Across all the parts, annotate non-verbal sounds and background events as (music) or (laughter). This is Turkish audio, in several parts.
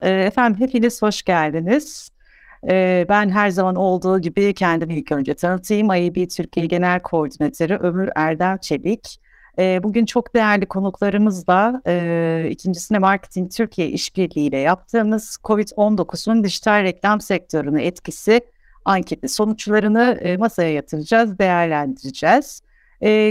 Efendim hepiniz hoş geldiniz. Ben her zaman olduğu gibi kendimi ilk önce tanıtayım. IEB Türkiye Genel Koordinatörü Ömür Erdem Çelik. Bugün çok değerli konuklarımızla ikincisine Marketing Türkiye işbirliği ile yaptığımız COVID-19'un dijital reklam sektörüne etkisi anketi sonuçlarını masaya yatıracağız, değerlendireceğiz.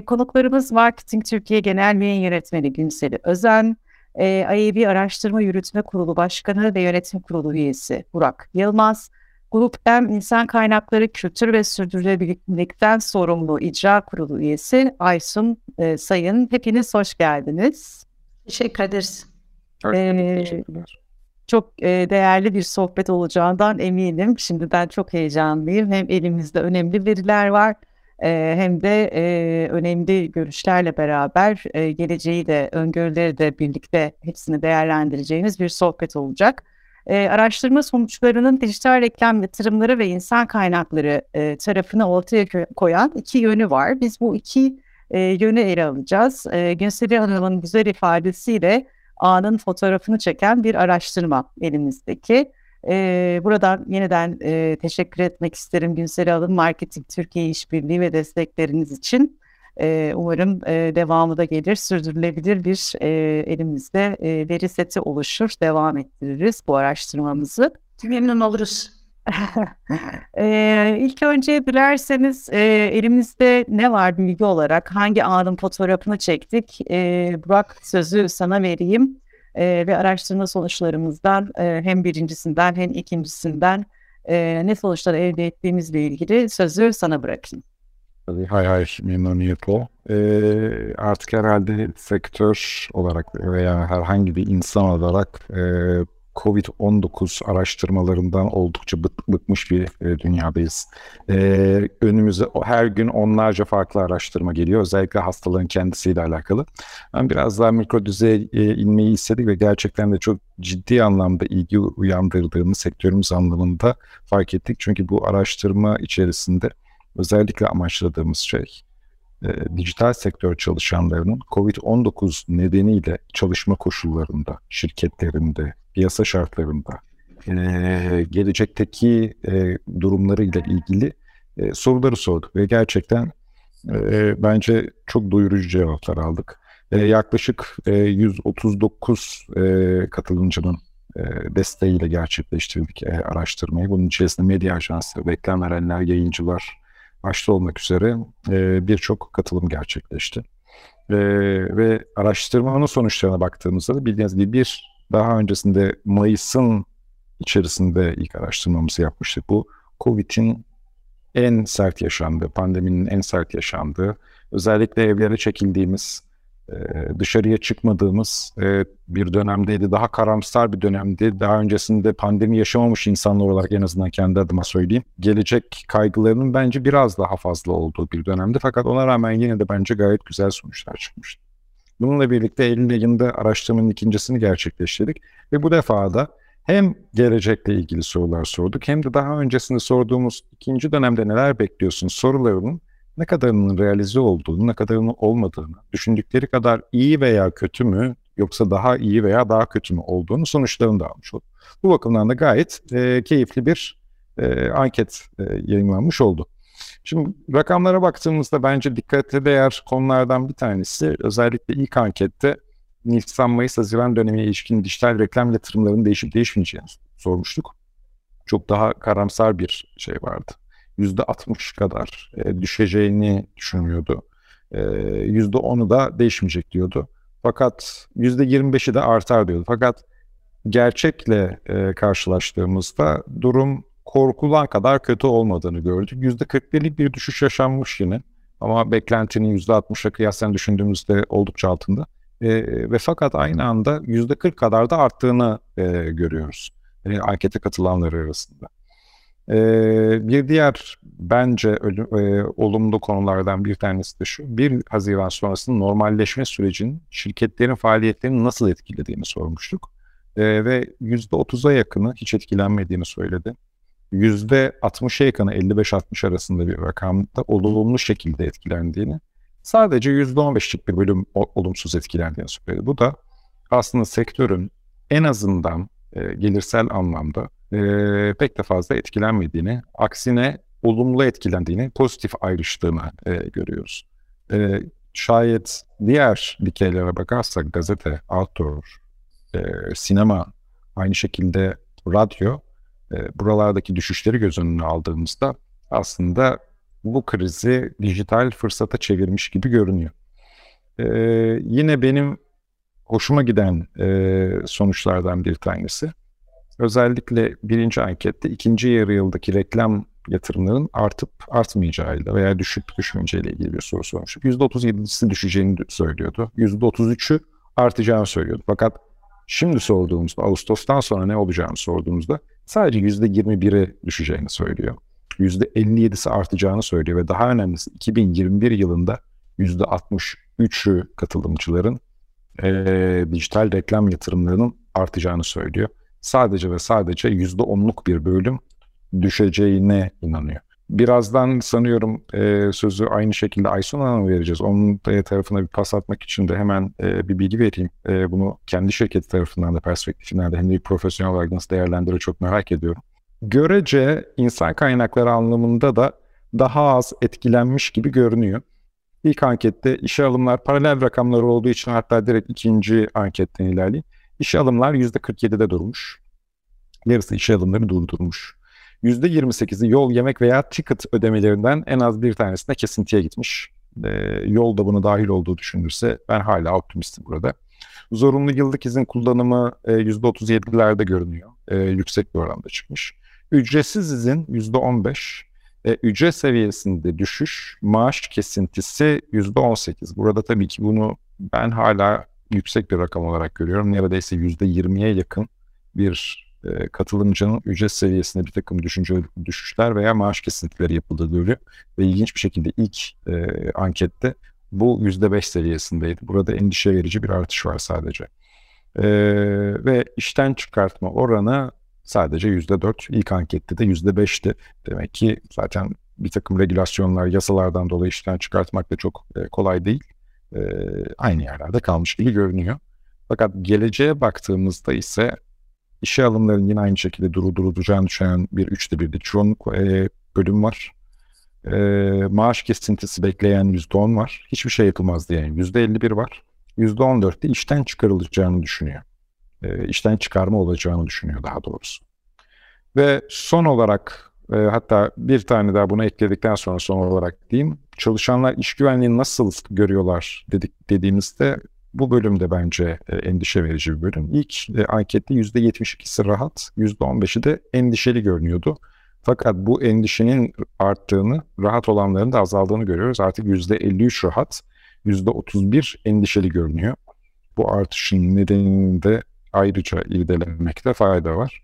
Konuklarımız Marketing Türkiye Genel Yayın Yönetmeni Günseli Özen, e, IAB Araştırma Yürütme Kurulu Başkanı ve Yönetim Kurulu üyesi Burak Yılmaz, Grup M İnsan Kaynakları Kültür ve Sürdürülebilirlikten sorumlu İcra Kurulu üyesi Aysun e, Sayın. Hepiniz hoş geldiniz. Teşekkür ederiz. Ee, çok e, değerli bir sohbet olacağından eminim. Şimdiden çok heyecanlıyım. Hem elimizde önemli veriler var hem de önemli görüşlerle beraber geleceği de öngörüleri de birlikte hepsini değerlendireceğimiz bir sohbet olacak. Araştırma sonuçlarının dijital reklam yatırımları ve insan kaynakları tarafını ortaya koyan iki yönü var. Biz bu iki yönü ele alacağız. E, Günseli Hanım'ın güzel ifadesiyle anın fotoğrafını çeken bir araştırma elimizdeki. E, buradan yeniden e, teşekkür etmek isterim Günsel Alın Marketing Türkiye İşbirliği ve destekleriniz için. E, umarım e, devamı da gelir, sürdürülebilir bir e, elimizde e, veri seti oluşur, devam ettiririz bu araştırmamızı. Memnun oluruz. (laughs) e, ilk önce dilerseniz e, elimizde ne var bilgi olarak, hangi anın fotoğrafını çektik? E, Burak sözü sana vereyim e, ve araştırma sonuçlarımızdan e, hem birincisinden hem ikincisinden e, ne sonuçlar elde ettiğimizle ilgili sözü sana bırakayım. Tabii hay hay memnuniyetle. Ee, artık herhalde sektör olarak veya herhangi bir insan olarak e, Covid-19 araştırmalarından oldukça bık, bıkmış bir e, dünyadayız. E, önümüze her gün onlarca farklı araştırma geliyor. Özellikle hastaların kendisiyle alakalı. Ben biraz daha mikro düzeye inmeyi istedik ve gerçekten de çok ciddi anlamda ilgi uyandırdığını sektörümüz anlamında fark ettik. Çünkü bu araştırma içerisinde özellikle amaçladığımız şey e, dijital sektör çalışanlarının COVID-19 nedeniyle çalışma koşullarında, şirketlerinde, piyasa şartlarında, e, gelecekteki e, durumlarıyla ilgili e, soruları sorduk ve gerçekten e, bence çok doyurucu cevaplar aldık. E, yaklaşık e, 139 e, katılımcının e, desteğiyle gerçekleştirdik e, araştırmayı. Bunun içerisinde medya ajansları, reklam verenler, yayıncılar, başta olmak üzere e, birçok katılım gerçekleşti. E, ve araştırmanın sonuçlarına baktığımızda da bildiğiniz gibi bir daha öncesinde Mayıs'ın içerisinde ilk araştırmamızı yapmıştık. Bu COVID'in en sert yaşandığı, pandeminin en sert yaşandığı, özellikle evlere çekildiğimiz, dışarıya çıkmadığımız bir dönemdeydi. Daha karamsar bir dönemdi. Daha öncesinde pandemi yaşamamış insanlar olarak en azından kendi adıma söyleyeyim. Gelecek kaygılarının bence biraz daha fazla olduğu bir dönemdi. Fakat ona rağmen yine de bence gayet güzel sonuçlar çıkmıştı. Bununla birlikte Eylül ayında araştırmanın ikincisini gerçekleştirdik. Ve bu defa da hem gelecekle ilgili sorular sorduk hem de daha öncesinde sorduğumuz ikinci dönemde neler bekliyorsun sorularının ne kadarının realize olduğunu, ne kadarının olmadığını, düşündükleri kadar iyi veya kötü mü yoksa daha iyi veya daha kötü mü olduğunu sonuçlarını da almış olduk. Bu bakımdan da gayet e, keyifli bir e, anket e, yayınlanmış oldu. Şimdi rakamlara baktığımızda bence dikkate değer konulardan bir tanesi özellikle ilk ankette Nisan-Mayıs-Haziran dönemine ilişkin dijital reklam yatırımlarının değişip değişmeyeceğini sormuştuk. Çok daha karamsar bir şey vardı. %60 kadar e, düşeceğini düşünüyordu. E, %10'u da değişmeyecek diyordu. Fakat %25'i de artar diyordu. Fakat gerçekle e, karşılaştığımızda durum korkulan kadar kötü olmadığını gördük. %41'lik bir düşüş yaşanmış yine. Ama beklentinin %60'a kıyasen düşündüğümüzde oldukça altında. E, ve fakat aynı anda %40 kadar da arttığını e, görüyoruz. E, ankete katılanlar arasında. Ee, bir diğer bence ölüm, e, olumlu konulardan bir tanesi de şu. 1 Haziran sonrasında normalleşme sürecinin şirketlerin faaliyetlerini nasıl etkilediğini sormuştuk. Ee, ve %30'a yakını hiç etkilenmediğini söyledi. %60'a yakını 55-60 arasında bir rakamda olumlu şekilde etkilendiğini, sadece %15'lik bir bölüm olumsuz etkilendiğini söyledi. Bu da aslında sektörün en azından e, gelirsel anlamda e, pek de fazla etkilenmediğini, aksine olumlu etkilendiğini, pozitif ayrıştığını e, görüyoruz. E, şayet diğer dikeylere bakarsak gazete, outdoor, e, sinema, aynı şekilde radyo, e, buralardaki düşüşleri göz önüne aldığımızda aslında bu krizi dijital fırsata çevirmiş gibi görünüyor. E, yine benim hoşuma giden e, sonuçlardan bir tanesi. Özellikle birinci ankette ikinci yarı yıldaki reklam yatırımların artıp artmayacağıyla veya düşüp düşmeyeceğiyle ilgili bir soru sormuştuk. %37'si düşeceğini söylüyordu. %33'ü artacağını söylüyordu. Fakat şimdi sorduğumuzda, Ağustos'tan sonra ne olacağını sorduğumuzda sadece %21'i düşeceğini söylüyor. %57'si artacağını söylüyor ve daha önemlisi 2021 yılında %63'ü katılımcıların e, dijital reklam yatırımlarının artacağını söylüyor. Sadece ve sadece %10'luk bir bölüm düşeceğine inanıyor. Birazdan sanıyorum e, sözü aynı şekilde Aysun Hanım'a vereceğiz. Onun da tarafına bir pas atmak için de hemen e, bir bilgi vereyim. E, bunu kendi şirketi tarafından da perspektifinden de hem de profesyonel olarak nasıl değerlendiriyor çok merak ediyorum. Görece insan kaynakları anlamında da daha az etkilenmiş gibi görünüyor. İlk ankette işe alımlar paralel rakamları olduğu için hatta direkt ikinci anketten ilerleyeyim. İşe alımlar %47'de durmuş. Yarısı işe alımları durdurmuş. %28'i yol, yemek veya ticket ödemelerinden en az bir tanesine kesintiye gitmiş. E, yol da bunu dahil olduğu düşünülürse ben hala optimistim burada. Zorunlu yıllık izin kullanımı e, %37'lerde görünüyor. E, yüksek bir oranda çıkmış. Ücretsiz izin %15. E, ücret seviyesinde düşüş, maaş kesintisi %18. Burada tabii ki bunu ben hala yüksek bir rakam olarak görüyorum. Neredeyse %20'ye yakın bir e, katılımcının ücret seviyesinde bir takım düşünce düşüşler veya maaş kesintileri yapıldığı görülüyor. Ve ilginç bir şekilde ilk e, ankette bu %5 seviyesindeydi. Burada endişe verici bir artış var sadece. E, ve işten çıkartma oranı sadece %4. İlk ankette de %5'ti. Demek ki zaten bir takım regülasyonlar, yasalardan dolayı işten çıkartmak da çok e, kolay değil. E, aynı yerlerde kalmış gibi görünüyor. Fakat geleceğe baktığımızda ise işe alımların yine aynı şekilde duru duracağını düşünen bir üçte birlik çoğunluk e, bölüm var. E, maaş kesintisi bekleyen yüzde on var. Hiçbir şey yapılmaz diyen yüzde elli bir var. Yüzde on dörtte işten çıkarılacağını düşünüyor. E, işten çıkarma olacağını düşünüyor daha doğrusu. Ve son olarak e, hatta bir tane daha buna ekledikten sonra son olarak diyeyim. Çalışanlar iş güvenliğini nasıl görüyorlar dedik dediğimizde bu bölümde bence e, endişe verici bir bölüm. İlk e, ankette %72'si rahat, %15'i de endişeli görünüyordu. Fakat bu endişenin arttığını, rahat olanların da azaldığını görüyoruz. Artık %53 rahat, %31 endişeli görünüyor. Bu artışın nedenini de ayrıca irdelemekte fayda var.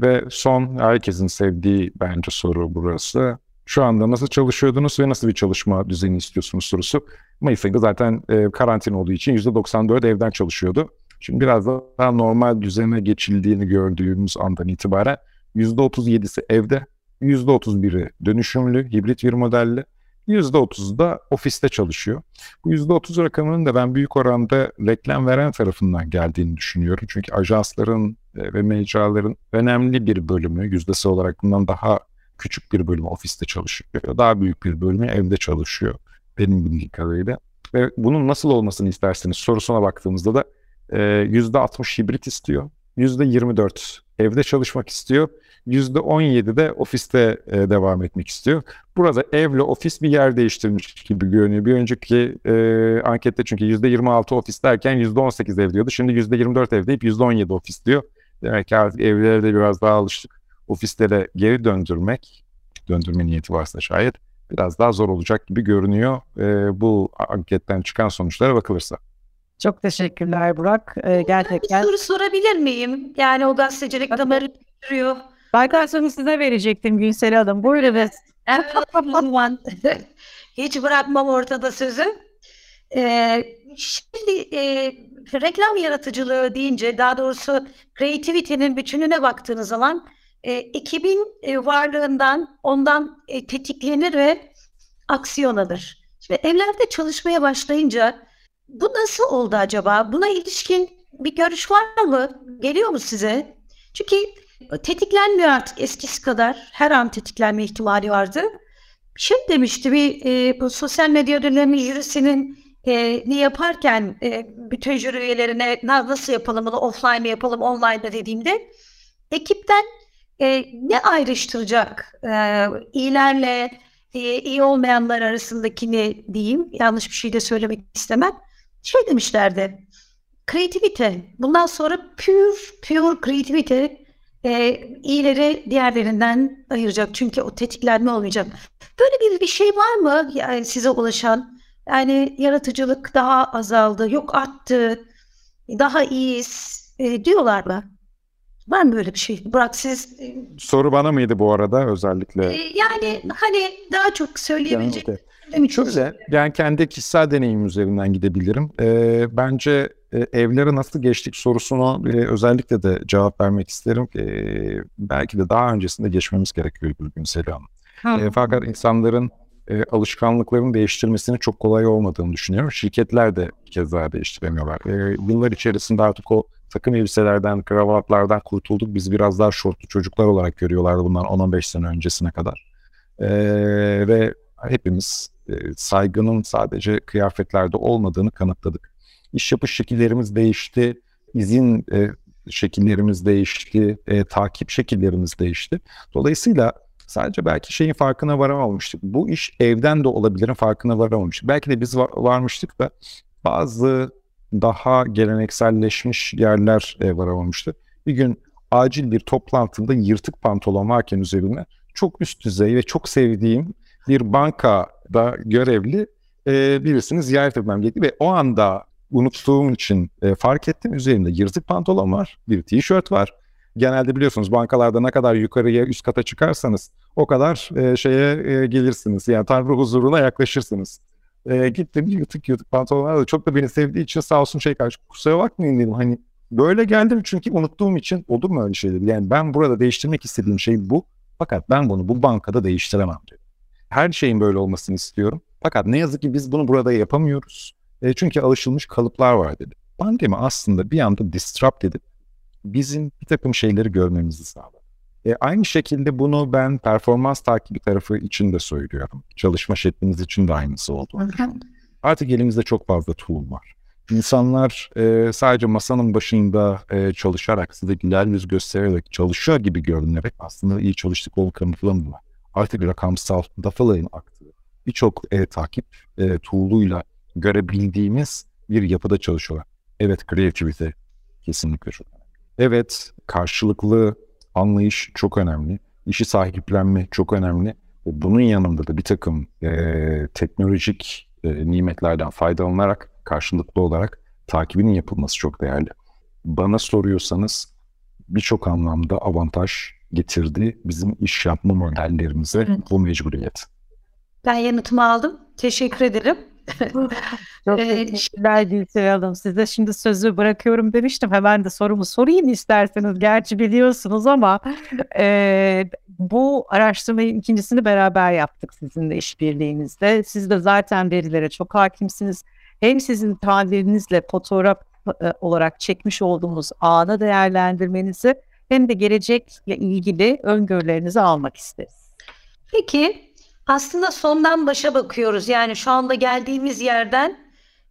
Ve son herkesin sevdiği bence soru burası. Şu anda nasıl çalışıyordunuz ve nasıl bir çalışma düzeni istiyorsunuz sorusu. Mayıs ayında zaten e, karantina olduğu için %94 evden çalışıyordu. Şimdi biraz daha normal düzene geçildiğini gördüğümüz andan itibaren %37'si evde, %31'i dönüşümlü, hibrit bir modelli, %30'u da ofiste çalışıyor. Bu %30 rakamının da ben büyük oranda reklam veren tarafından geldiğini düşünüyorum. Çünkü ajansların ve mecraların önemli bir bölümü, yüzdesi olarak bundan daha küçük bir bölümü ofiste çalışıyor. Daha büyük bir bölümü evde çalışıyor benim bildiğim kadarıyla. Ve bunun nasıl olmasını isterseniz sorusuna baktığımızda da e, %60 hibrit istiyor. %24 evde çalışmak istiyor. %17 de ofiste e, devam etmek istiyor. Burada evle ofis bir yer değiştirmiş gibi görünüyor. Bir önceki e, ankette çünkü %26 ofis derken %18 ev diyordu. Şimdi %24 ev deyip %17 ofis diyor. Demek ki artık evlere de biraz daha alıştık. Ofislere geri döndürmek, döndürme niyeti varsa şayet biraz daha zor olacak gibi görünüyor e, bu anketten çıkan sonuçlara bakılırsa. Çok teşekkürler Burak. Ee, gerçekten. Bir soru sorabilir miyim? Yani o gazetecilik damarı götürüyor. Baykarson'u size verecektim Günsel Hanım. Buyurun. (laughs) Hiç bırakmam ortada sözü. Ee, şimdi e, reklam yaratıcılığı deyince daha doğrusu creativity'nin bütününe baktığınız zaman e, ekibin e, varlığından ondan e, tetiklenir ve aksiyon alır. Şimdi evlerde çalışmaya başlayınca bu nasıl oldu acaba? Buna ilişkin bir görüş var mı? Geliyor mu size? Çünkü tetiklenmiyor artık eskisi kadar. Her an tetiklenme ihtimali vardı. Şey demişti bir e, bu sosyal medya dönemi jürisinin e, ne yaparken e, bütün jüri üyelerine nasıl yapalım bunu offline mi yapalım online mi dediğimde ekipten e, ne ayrıştıracak e, iyilerle e, iyi olmayanlar arasındakini diyeyim yanlış bir şey de söylemek istemem. Şey demişlerdi kreativite bundan sonra pure pure kreativite e, iyileri diğerlerinden ayıracak. Çünkü o tetiklenme olmayacak. Böyle bir bir şey var mı yani size ulaşan yani yaratıcılık daha azaldı yok arttı daha iyiyiz e, diyorlar mı? Var mı böyle bir şey? Burak siz... E, Soru bana mıydı bu arada özellikle? E, yani hani daha çok söyleyebilecek... Yani, okay. Şöyle, yani kendi kişisel deneyim üzerinden gidebilirim. Ee, bence e, evlere nasıl geçtik sorusuna e, özellikle de cevap vermek isterim. E, belki de daha öncesinde geçmemiz gerekiyor Gülgün Selam. E, fakat insanların e, alışkanlıkların değiştirmesinin çok kolay olmadığını düşünüyorum. Şirketler de keza değiştiremiyorlar. E, yıllar içerisinde artık o takım elbiselerden, kravatlardan kurtulduk. Biz biraz daha şortlu çocuklar olarak görüyorlardı bundan 10-15 sene öncesine kadar. E, ve hepimiz e, saygının sadece kıyafetlerde olmadığını kanıtladık. İş yapış şekillerimiz değişti, izin e, şekillerimiz değişti, e, takip şekillerimiz değişti. Dolayısıyla sadece belki şeyin farkına varamamıştık. Bu iş evden de olabilirin farkına varamamıştık. Belki de biz var, varmıştık da bazı daha gelenekselleşmiş yerler e, varamamıştı. Bir gün acil bir toplantımda yırtık pantolon varken üzerine çok üst düzey ve çok sevdiğim bir bankada görevli e, birisini ziyaret etmem gerekti ve o anda unuttuğum için e, fark ettim. Üzerimde yırtık pantolon var, bir tişört var. Genelde biliyorsunuz bankalarda ne kadar yukarıya üst kata çıkarsanız o kadar e, şeye e, gelirsiniz. Yani Tanrı huzuruna yaklaşırsınız. E, gittim yırtık yırtık pantolonlar da çok da beni sevdiği için sağ olsun şey karşı kusura bakmayın dedim. Hani böyle geldim çünkü unuttuğum için olur mu öyle şeyler? Yani ben burada değiştirmek istediğim şey bu. Fakat ben bunu bu bankada değiştiremem dedim. Her şeyin böyle olmasını istiyorum. Fakat ne yazık ki biz bunu burada yapamıyoruz. E, çünkü alışılmış kalıplar var dedi. Pandemi aslında bir anda disrupt edip bizim bir takım şeyleri görmemizi sağladı. E, aynı şekilde bunu ben performans takibi tarafı için de söylüyorum. Çalışma şeklimiz için de aynısı oldu. Artık elimizde çok fazla tool var. İnsanlar e, sadece masanın başında e, çalışarak, size güler yüz göstererek, çalışıyor gibi görünerek aslında iyi çalıştıklarını kanıtlamıyorlar. Artık rakamsal dataların aktığı birçok e, takip e, tool'uyla görebildiğimiz bir yapıda çalışıyorlar. Evet, creativity kesinlikle önemli. Evet, karşılıklı anlayış çok önemli. İşi sahiplenme çok önemli. Bunun yanında da bir takım e, teknolojik e, nimetlerden faydalanarak karşılıklı olarak takibinin yapılması çok değerli. Bana soruyorsanız birçok anlamda avantaj getirdi bizim iş yapma modellerimize evet. bu mecburiyet. Ben yanıtımı aldım. Teşekkür ederim. Çok teşekkürler Gülsel Hanım. Size şimdi sözü bırakıyorum demiştim. Hemen de sorumu sorayım isterseniz. Gerçi biliyorsunuz ama (laughs) e, bu araştırmayı ikincisini beraber yaptık sizinle işbirliğinizde. Siz de zaten verilere çok hakimsiniz. Hem sizin tabirinizle fotoğraf e, olarak çekmiş olduğumuz ana değerlendirmenizi hem de gelecekle ilgili öngörülerinizi almak isteriz. Peki aslında sondan başa bakıyoruz. Yani şu anda geldiğimiz yerden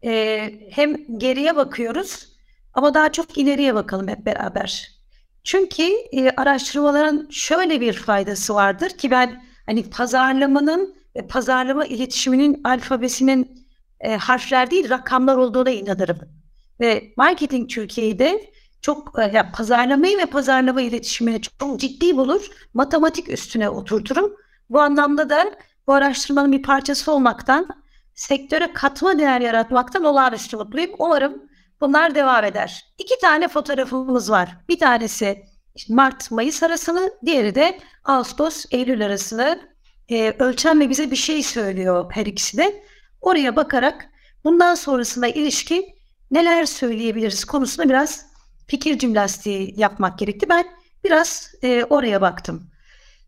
e, hem geriye bakıyoruz ama daha çok ileriye bakalım hep beraber. Çünkü e, araştırmaların şöyle bir faydası vardır ki ben hani pazarlamanın ve pazarlama iletişiminin alfabesinin e, harfler değil rakamlar olduğuna inanırım. Ve marketing Türkiye'de çok e, yani pazarlamayı ve pazarlama iletişimini çok ciddi bulur. Matematik üstüne oturturum. Bu anlamda da bu araştırmanın bir parçası olmaktan, sektöre katma değer yaratmaktan olağanüstü mutluyum. Umarım bunlar devam eder. İki tane fotoğrafımız var. Bir tanesi Mart-Mayıs arasını, diğeri de Ağustos-Eylül arasını e, ölçen bize bir şey söylüyor her ikisi de. Oraya bakarak bundan sonrasına ilişkin neler söyleyebiliriz konusunda biraz fikir cümlastiği yapmak gerekti. Ben biraz e, oraya baktım.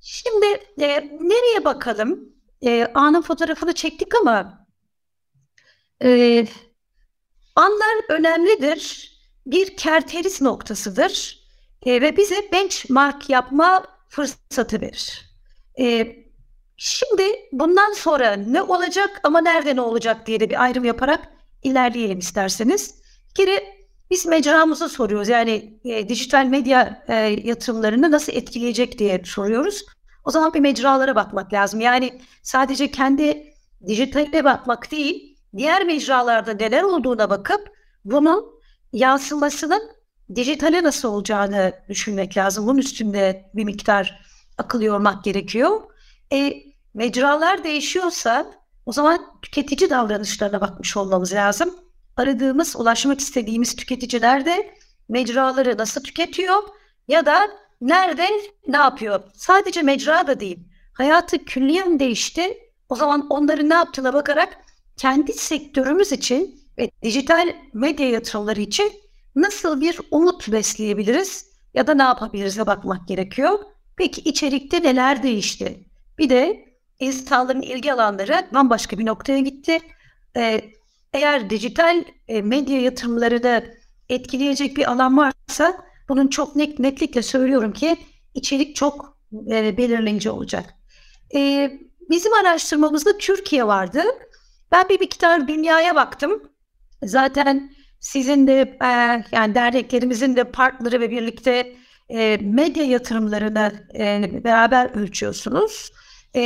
Şimdi e, nereye bakalım? E, anın fotoğrafını çektik ama e, anlar önemlidir. Bir kerteris noktasıdır. e, ve bize benchmark yapma fırsatı verir. E, şimdi bundan sonra ne olacak ama nerede ne olacak diye de bir ayrım yaparak ilerleyelim isterseniz. Bir biz mecramızı soruyoruz. Yani e, dijital medya e, yatırımlarını nasıl etkileyecek diye soruyoruz. O zaman bir mecralara bakmak lazım. Yani sadece kendi dijitaline bakmak değil, diğer mecralarda neler olduğuna bakıp bunun yansımasının dijitale nasıl olacağını düşünmek lazım. Bunun üstünde bir miktar akıl yormak gerekiyor. E, mecralar değişiyorsa o zaman tüketici davranışlarına bakmış olmamız lazım. Aradığımız, ulaşmak istediğimiz tüketiciler de mecraları nasıl tüketiyor ya da nerede ne yapıyor? Sadece mecra da değil. Hayatı külliyen değişti. O zaman onların ne yaptığına bakarak kendi sektörümüz için ve dijital medya yatırımları için nasıl bir umut besleyebiliriz ya da ne yapabiliriz'e bakmak gerekiyor. Peki içerikte neler değişti? Bir de insanların ilgi alanları bambaşka bir noktaya gitti. Ee, eğer dijital e, medya yatırımlarını etkileyecek bir alan varsa bunun çok net, netlikle söylüyorum ki içerik çok e, belirleyici olacak. E, bizim araştırmamızda Türkiye vardı. Ben bir miktar dünyaya baktım. Zaten sizin de e, yani derneklerimizin de partneri ve birlikte e, medya yatırımlarını e, beraber ölçüyorsunuz. E,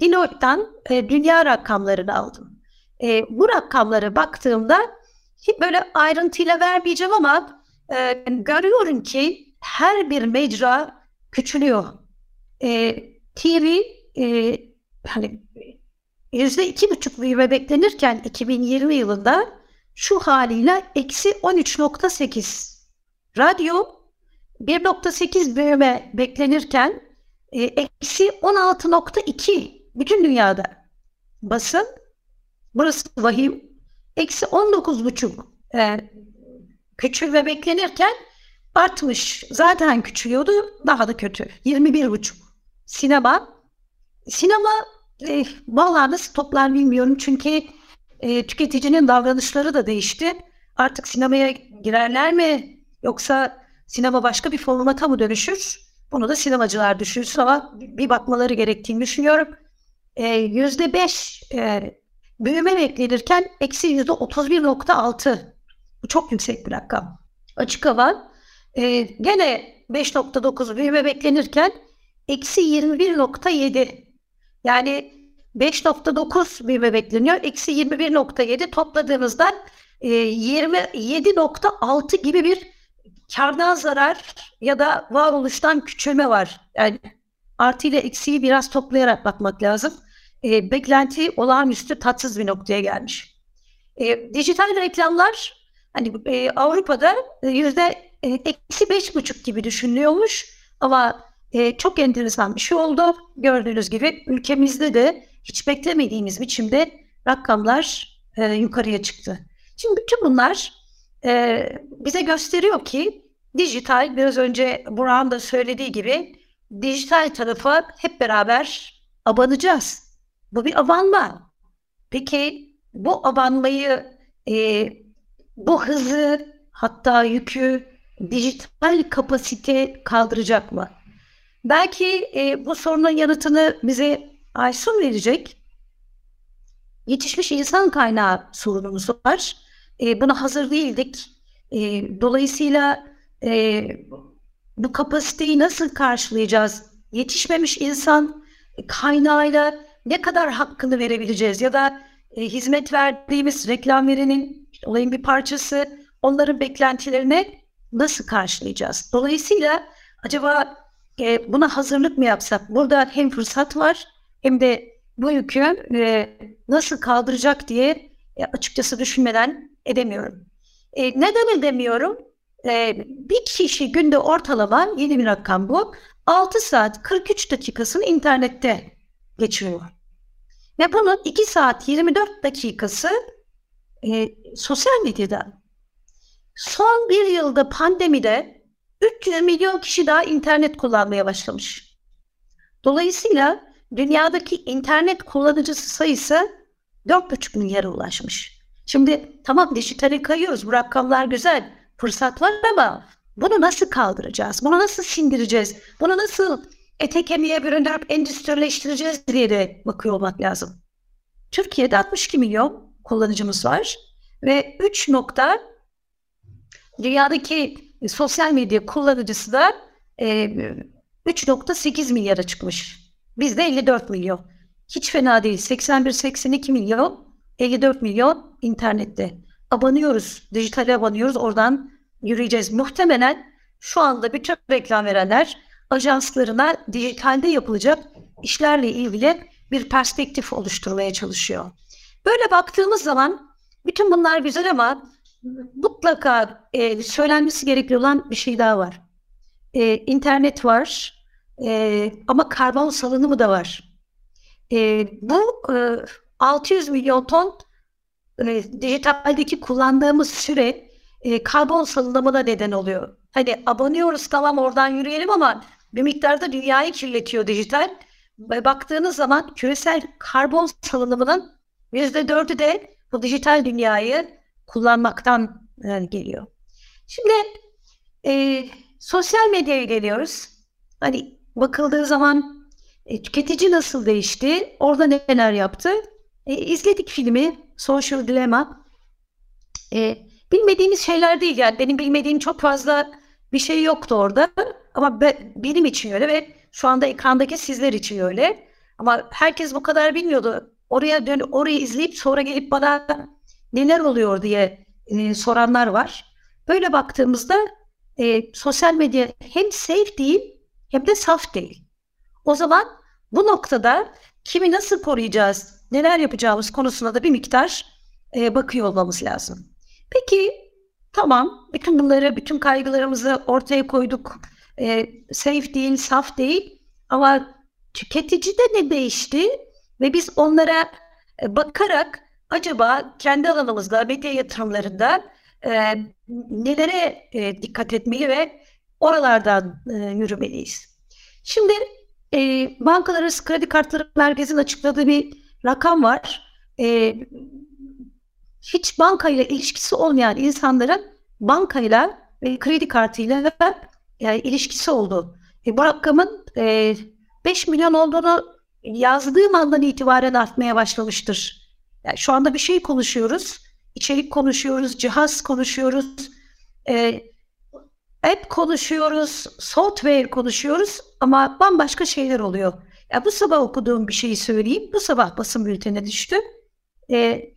Deloitte'dan e, dünya rakamlarını aldım. E, bu rakamlara baktığımda hiç böyle ayrıntıyla vermeyeceğim ama e, görüyorum ki her bir mecra küçülüyor. E, TV e, hani yüzde iki buçuk büyüme beklenirken 2020 yılında şu haliyle eksi 13.8. Radyo 1.8 büyüme beklenirken eksi 16.2 bütün dünyada. Basın burası vahim eksi 19.5 e, küçülme beklenirken artmış. Zaten küçülüyordu daha da kötü. 21.5. Sinema sinema e, vallahi nasıl toplar bilmiyorum çünkü e, tüketicinin davranışları da değişti. Artık sinemaya girerler mi yoksa sinema başka bir formata mı dönüşür? Bunu da sinemacılar düşünsün ama bir bakmaları gerektiğini düşünüyorum. E, yüzde beş e, büyüme beklenirken eksi yüzde otuz bir nokta altı. Bu çok yüksek bir rakam. Açık hava e, gene 5.9 büyüme beklenirken eksi 21.7 yani 5.9 büyüme bekleniyor. Eksi 21.7 topladığımızda e, 27.6 gibi bir kardan zarar ya da varoluştan küçülme var. Yani artı ile eksiği biraz toplayarak bakmak lazım. E, beklenti olağanüstü tatsız bir noktaya gelmiş. E, dijital reklamlar hani e, Avrupa'da e, yüzde e, eksi beş buçuk gibi düşünülüyormuş ama e, çok enteresan bir şey oldu. Gördüğünüz gibi ülkemizde de hiç beklemediğimiz biçimde rakamlar e, yukarıya çıktı. Şimdi bütün bunlar e, bize gösteriyor ki dijital biraz önce Burak'ın da söylediği gibi dijital tarafa hep beraber abanacağız. Bu bir abanma. Peki bu abanmayı e, bu hızı hatta yükü dijital kapasite kaldıracak mı? Belki e, bu sorunun yanıtını bize Aysun verecek. Yetişmiş insan kaynağı sorunumuz var. E, buna hazır değildik. E, dolayısıyla e, bu kapasiteyi nasıl karşılayacağız? Yetişmemiş insan kaynağıyla ne kadar hakkını verebileceğiz? Ya da e, hizmet verdiğimiz reklam verenin olayın bir parçası onların beklentilerine nasıl karşılayacağız? Dolayısıyla acaba e, buna hazırlık mı yapsak? Burada hem fırsat var hem de bu yükü e, nasıl kaldıracak diye e, açıkçası düşünmeden edemiyorum. E, neden edemiyorum? E, bir kişi günde ortalama yeni bir rakam bu. 6 saat 43 dakikasını internette geçiriyor. Ve bunun 2 saat 24 dakikası e, sosyal medyada. Son bir yılda pandemide 300 milyon kişi daha internet kullanmaya başlamış. Dolayısıyla dünyadaki internet kullanıcısı sayısı 4,5 milyara ulaşmış. Şimdi tamam dijitale kayıyoruz. Bu rakamlar güzel. Fırsat var ama Bunu nasıl kaldıracağız? Bunu nasıl sindireceğiz? Bunu nasıl ete kemiğe büründürüp endüstrileştireceğiz diye de bakıyor olmak lazım. Türkiye'de 62 milyon kullanıcımız var ve 3 nokta dünyadaki sosyal medya kullanıcısı da e, 3.8 milyara çıkmış. Bizde 54 milyon. Hiç fena değil. 81-82 milyon, 54 milyon internette. Abanıyoruz, dijitale abanıyoruz. Oradan yürüyeceğiz. Muhtemelen şu anda bütün reklam verenler ajanslarına dijitalde yapılacak işlerle ilgili bir perspektif oluşturmaya çalışıyor. Böyle baktığımız zaman bütün bunlar güzel ama mutlaka e, söylenmesi gerekli olan bir şey daha var. E, internet var e, ama karbon salınımı da var. E, bu e, 600 milyon ton e, dijitaldeki kullandığımız süre e, karbon salınımına neden oluyor. Hani abanıyoruz tamam oradan yürüyelim ama bir miktarda dünyayı kirletiyor dijital. Baktığınız zaman küresel karbon salınımının yüzde dördü de bu dijital dünyayı kullanmaktan e, geliyor. Şimdi e, sosyal medyaya geliyoruz. Hani bakıldığı zaman e, tüketici nasıl değişti? Orada neler yaptı? E, izledik filmi Social Dilemma. E, bilmediğimiz şeyler değil yani benim bilmediğim çok fazla bir şey yoktu orada ama be, benim için öyle ve şu anda ekrandaki sizler için öyle. Ama herkes bu kadar bilmiyordu. Oraya dön orayı izleyip sonra gelip bana neler oluyor diye e, soranlar var. Böyle baktığımızda e, sosyal medya hem safe değil hem de saf değil. O zaman bu noktada kimi nasıl koruyacağız, neler yapacağımız konusuna da bir miktar e, bakıyor olmamız lazım. Peki tamam bütün bunları, bütün kaygılarımızı ortaya koyduk. E, safe değil, saf değil ama tüketici de ne değişti ve biz onlara e, bakarak acaba kendi alanımızda medya yatırımlarında e, nelere e, dikkat etmeli ve oralardan e, yürümeliyiz. Şimdi e, bankalar arası kredi kartları merkezin açıkladığı bir rakam var. E, hiç bankayla ilişkisi olmayan insanların bankayla ve kredi kartıyla yani ilişkisi oldu. E, bu rakamın e, 5 milyon olduğunu yazdığım andan itibaren artmaya başlamıştır. Yani şu anda bir şey konuşuyoruz. içerik konuşuyoruz, cihaz konuşuyoruz. E, app konuşuyoruz, software konuşuyoruz ama bambaşka şeyler oluyor. Ya bu sabah okuduğum bir şeyi söyleyeyim. Bu sabah basın bültenine düştü. E,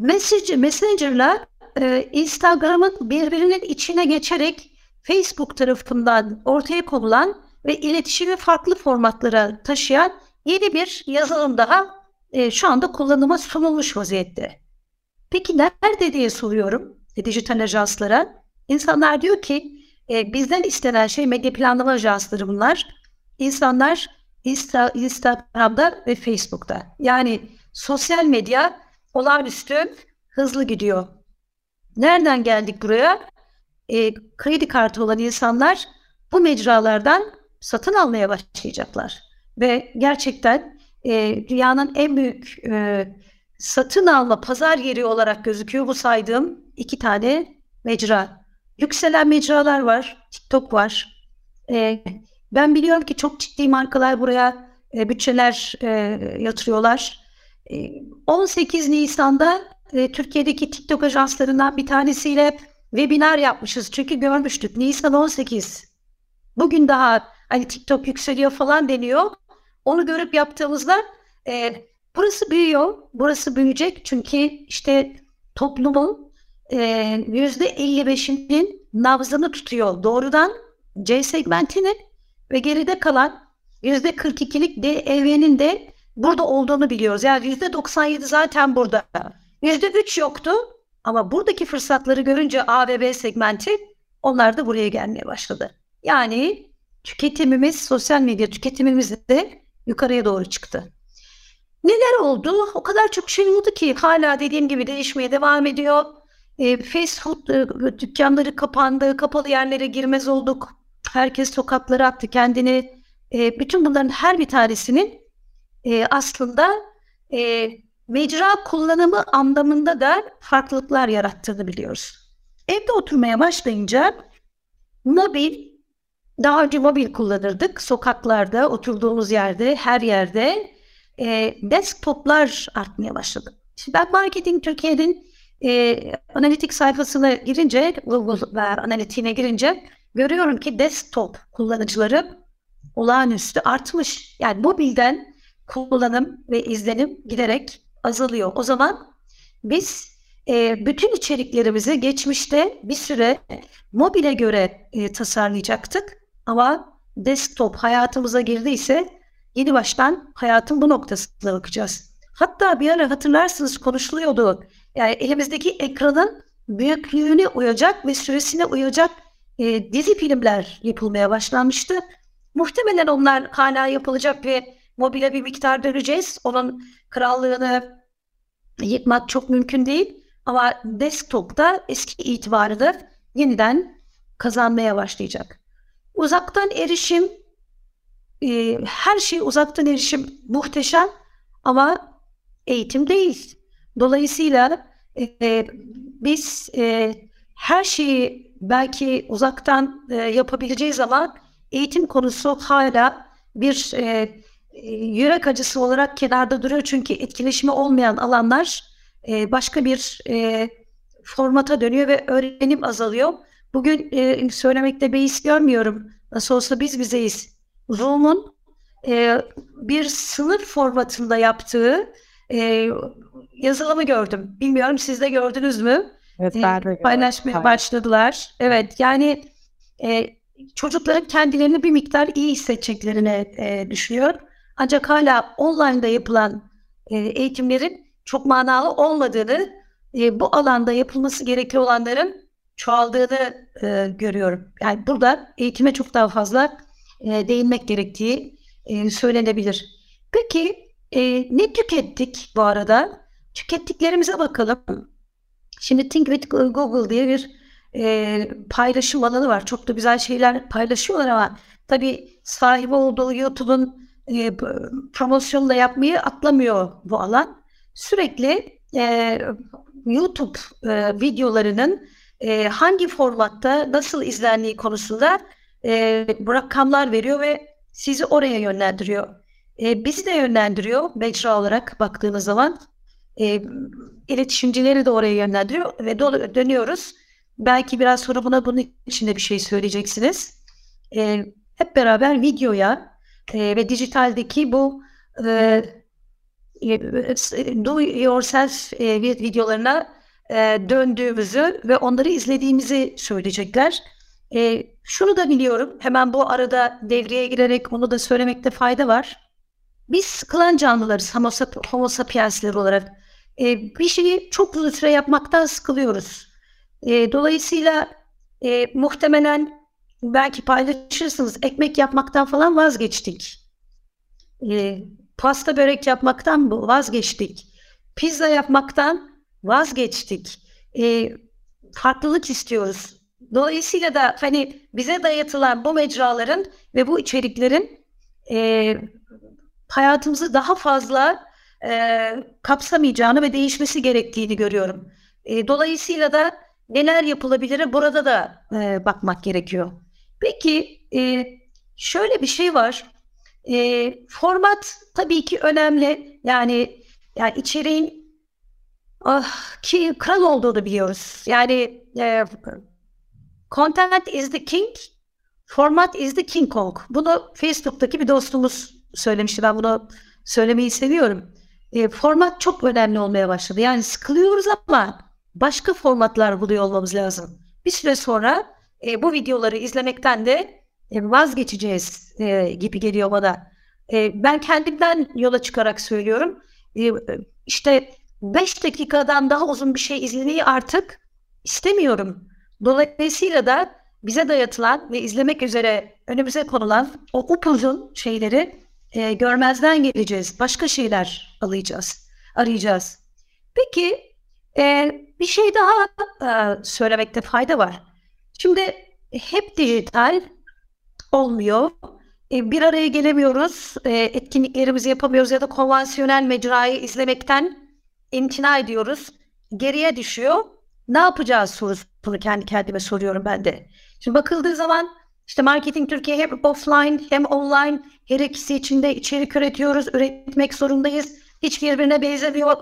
Messenger, Messenger'la e, Instagram'ın birbirinin içine geçerek Facebook tarafından ortaya konulan ve iletişimi farklı formatlara taşıyan yeni bir yazılım daha e, şu anda kullanıma sunulmuş vaziyette. Peki nerede diye soruyorum e, dijital ajanslara. İnsanlar diyor ki e, bizden istenen şey medya planlama ajansları bunlar. İnsanlar Insta, Instagram'da ve Facebook'ta. Yani sosyal medya olağanüstü hızlı gidiyor. Nereden geldik buraya? E, kredi kartı olan insanlar bu mecralardan satın almaya başlayacaklar. Ve gerçekten e, dünyanın en büyük e, satın alma pazar yeri olarak gözüküyor bu saydığım iki tane mecra. Yükselen mecralar var, TikTok var. E, ben biliyorum ki çok ciddi markalar buraya e, bütçeler e, yatırıyorlar. E, 18 Nisan'da e, Türkiye'deki TikTok ajanslarından bir tanesiyle webinar yapmışız. Çünkü görmüştük Nisan 18. Bugün daha hani TikTok yükseliyor falan deniyor. Onu görüp yaptığımızda e, burası büyüyor. Burası büyüyecek çünkü işte toplumun e, yüzde 55'inin nabzını tutuyor doğrudan C segmentini ve geride kalan yüzde 42'lik D evrenin de burada olduğunu biliyoruz. Yani yüzde 97 zaten burada. Yüzde 3 yoktu ama buradaki fırsatları görünce A ve B segmenti onlar da buraya gelmeye başladı. Yani tüketimimiz, sosyal medya tüketimimiz de yukarıya doğru çıktı. Neler oldu? O kadar çok şey oldu ki hala dediğim gibi değişmeye devam ediyor. E, fast food e, dükkanları kapandı, kapalı yerlere girmez olduk. Herkes sokaklara attı kendini. E, bütün bunların her bir tanesinin e, aslında e, mecra kullanımı anlamında da farklılıklar yarattığını biliyoruz. Evde oturmaya başlayınca mobil daha önce mobil kullanırdık. Sokaklarda, oturduğumuz yerde, her yerde e, desktoplar artmaya başladı. Şimdi ben Marketing Türkiye'nin e, analitik sayfasına girince, Google analitiğine girince görüyorum ki desktop kullanıcıları olağanüstü artmış. Yani mobilden kullanım ve izlenim giderek azalıyor. O zaman biz e, bütün içeriklerimizi geçmişte bir süre mobile göre e, tasarlayacaktık. Ama desktop hayatımıza girdiyse yeni baştan hayatın bu noktasına bakacağız. Hatta bir ara hatırlarsınız konuşuluyordu. Yani elimizdeki ekranın büyüklüğüne uyacak ve süresine uyacak e, dizi filmler yapılmaya başlanmıştı. Muhtemelen onlar hala yapılacak ve mobile bir miktar döneceğiz. Onun krallığını yıkmak çok mümkün değil. Ama desktop'ta eski itibarını yeniden kazanmaya başlayacak. Uzaktan erişim, e, her şey uzaktan erişim muhteşem ama eğitim değil. Dolayısıyla e, biz e, her şeyi belki uzaktan e, yapabileceğiz ama eğitim konusu hala bir e, yürek acısı olarak kenarda duruyor. Çünkü etkileşimi olmayan alanlar e, başka bir e, formata dönüyor ve öğrenim azalıyor. Bugün e, söylemekte beis görmüyorum. Nasıl olsa biz bizeyiz. Zoom'un e, bir sınır formatında yaptığı e, yazılımı gördüm. Bilmiyorum siz de gördünüz mü? Evet, ben de Paylaşmaya başladılar. Evet yani e, çocukların kendilerini bir miktar iyi hissedeceklerini e, düşünüyor. Ancak hala online'da yapılan e, eğitimlerin çok manalı olmadığını, e, bu alanda yapılması gerekli olanların çoğaldığını e, görüyorum. Yani burada eğitime çok daha fazla e, değinmek gerektiği e, söylenebilir. Peki e, ne tükettik bu arada? Tükettiklerimize bakalım. Şimdi Think with Google diye bir e, paylaşım alanı var. Çok da güzel şeyler paylaşıyorlar ama tabii sahibi olduğu YouTube'un e, promosyonunu da yapmayı atlamıyor bu alan. Sürekli e, YouTube e, videolarının e, hangi formatta nasıl izlendiği konusunda e, rakamlar veriyor ve sizi oraya yönlendiriyor. E, bizi de yönlendiriyor mecra olarak baktığınız zaman. E, iletişimcileri de oraya yönlendiriyor ve dönüyoruz. Belki biraz sonra buna bunun içinde bir şey söyleyeceksiniz. E, hep beraber videoya e, ve dijitaldeki bu e, do yourself e, videolarına e, döndüğümüzü ve onları izlediğimizi söyleyecekler. E, şunu da biliyorum, hemen bu arada devreye girerek onu da söylemekte fayda var. Biz sıkılan canlılarız, homo, sap homo sapiensler olarak. E, bir şeyi çok uzun süre yapmaktan sıkılıyoruz. E, dolayısıyla e, muhtemelen belki paylaşırsınız, ekmek yapmaktan falan vazgeçtik. E, pasta börek yapmaktan vazgeçtik. Pizza yapmaktan vazgeçtik. E, farklılık istiyoruz. Dolayısıyla da hani bize dayatılan bu mecraların ve bu içeriklerin e, hayatımızı daha fazla e, kapsamayacağını ve değişmesi gerektiğini görüyorum. E, dolayısıyla da neler yapılabilir burada da e, bakmak gerekiyor. Peki e, şöyle bir şey var. E, format tabii ki önemli. Yani yani içeriğin ah, ki kral olduğunu biliyoruz. Yani e, content is the king, format is the king kong. Bunu Facebook'taki bir dostumuz söylemişti. Ben bunu söylemeyi seviyorum. E, format çok önemli olmaya başladı. Yani sıkılıyoruz ama başka formatlar buluyor olmamız lazım. Bir süre sonra e, bu videoları izlemekten de e, vazgeçeceğiz e, gibi geliyor bana. E, ben kendimden yola çıkarak söylüyorum. E, işte 5 dakikadan daha uzun bir şey izlemeyi artık istemiyorum. Dolayısıyla da bize dayatılan ve izlemek üzere önümüze konulan o upuzun şeyleri e, görmezden geleceğiz. Başka şeyler arayacağız. arayacağız. Peki e, bir şey daha e, söylemekte fayda var. Şimdi hep dijital olmuyor. E, bir araya gelemiyoruz. E, etkinliklerimizi yapamıyoruz ya da konvansiyonel mecrayı izlemekten imtina ediyoruz. Geriye düşüyor. Ne yapacağız sorusunu kendi kendime soruyorum ben de. Şimdi bakıldığı zaman işte Marketing Türkiye hem offline hem online her ikisi içinde içerik üretiyoruz, üretmek zorundayız. Hiç birbirine benzemiyor.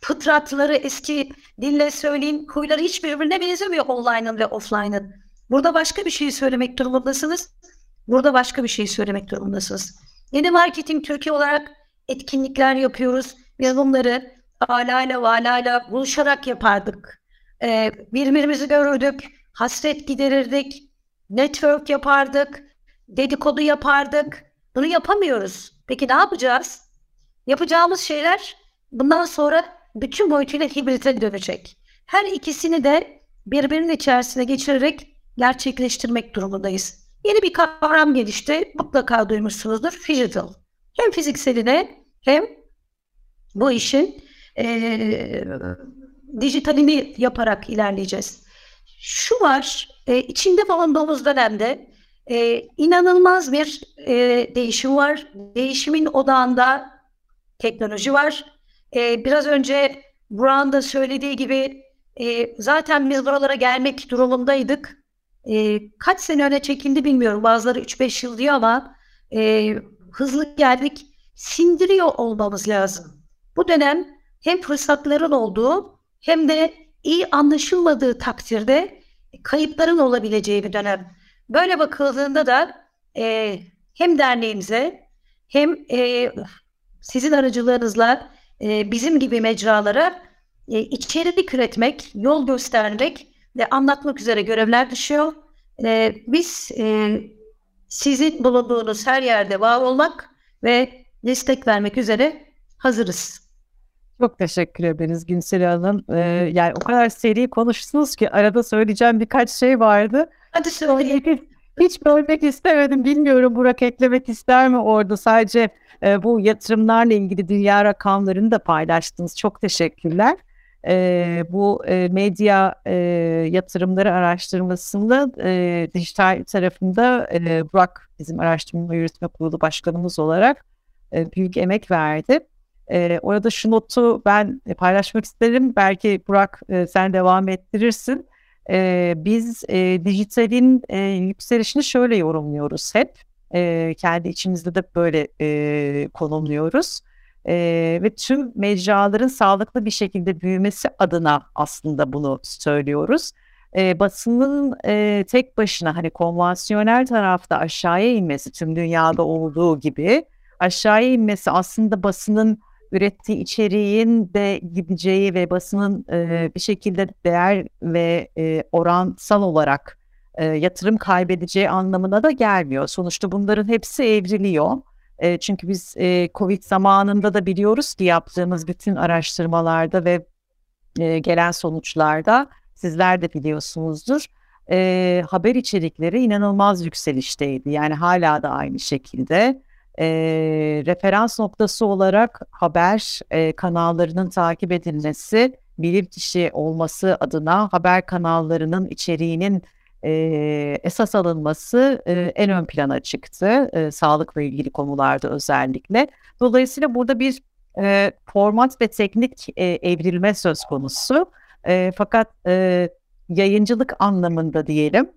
Fıtratları eski dille söyleyeyim, huyları hiç birbirine benzemiyor online'ın ve offline'ın. Burada başka bir şey söylemek durumundasınız. Burada başka bir şey söylemek durumundasınız. Yeni Marketing Türkiye olarak etkinlikler yapıyoruz. Biz bunları alayla valayla buluşarak yapardık. Ee, birbirimizi görürdük, hasret giderirdik, network yapardık, dedikodu yapardık. Bunu yapamıyoruz. Peki ne yapacağız? Yapacağımız şeyler bundan sonra bütün boyutuyla hibrite dönecek. Her ikisini de birbirinin içerisine geçirerek gerçekleştirmek durumundayız. Yeni bir kavram gelişti. Mutlaka duymuşsunuzdur. Digital. Hem fizikseline hem bu işin e, dijitalini yaparak ilerleyeceğiz. Şu var, e, içinde bulunduğumuz dönemde e, inanılmaz bir e, değişim var. Değişimin odağında teknoloji var. E, biraz önce Burak'ın da söylediği gibi e, zaten biz buralara gelmek durumundaydık. E, kaç sene öne çekildi bilmiyorum. Bazıları 3-5 yıl diyor ama e, hızlı geldik. Sindiriyor olmamız lazım. Bu dönem hem fırsatların olduğu hem de iyi anlaşılmadığı takdirde kayıpların olabileceği bir dönem. Böyle bakıldığında da e, hem derneğimize hem e, sizin aracılığınızla e, bizim gibi mecralara e, içerik üretmek, yol göstermek ve anlatmak üzere görevler düşüyor. E, biz e, sizin bulunduğunuz her yerde var olmak ve destek vermek üzere hazırız. Çok teşekkür ederiz Günsel Hanım. Ee, yani o kadar seri konuştunuz ki arada söyleyeceğim birkaç şey vardı. Hadi söyle. Hiç bölmek istemedim. Bilmiyorum Burak eklemek ister mi orada? Sadece e, bu yatırımlarla ilgili dünya rakamlarını da paylaştınız. Çok teşekkürler. E, bu e, medya e, yatırımları araştırmasında e, dijital tarafında e, Burak bizim araştırma yürütme kurulu başkanımız olarak e, büyük emek verdi. E, orada şu notu ben paylaşmak isterim. Belki Burak e, sen devam ettirirsin. E, biz e, dijitalin e, yükselişini şöyle yorumluyoruz hep. E, kendi içimizde de böyle e, konumluyoruz. E, ve tüm mecraların sağlıklı bir şekilde büyümesi adına aslında bunu söylüyoruz. E, basının e, tek başına hani konvansiyonel tarafta aşağıya inmesi tüm dünyada olduğu gibi aşağıya inmesi aslında basının ürettiği içeriğin de gideceği ve basının e, bir şekilde değer ve e, oransal olarak e, yatırım kaybedeceği anlamına da gelmiyor. Sonuçta bunların hepsi evriliyor. E, çünkü biz e, Covid zamanında da biliyoruz ki yaptığımız bütün araştırmalarda ve e, gelen sonuçlarda sizler de biliyorsunuzdur. E, haber içerikleri inanılmaz yükselişteydi. Yani hala da aynı şekilde e, referans noktası olarak haber e, kanallarının takip edilmesi, bilim kişi olması adına haber kanallarının içeriğinin e, esas alınması e, en ön plana çıktı. E, sağlıkla ilgili konularda özellikle. Dolayısıyla burada bir e, format ve teknik e, evrilme söz konusu. E, fakat e, yayıncılık anlamında diyelim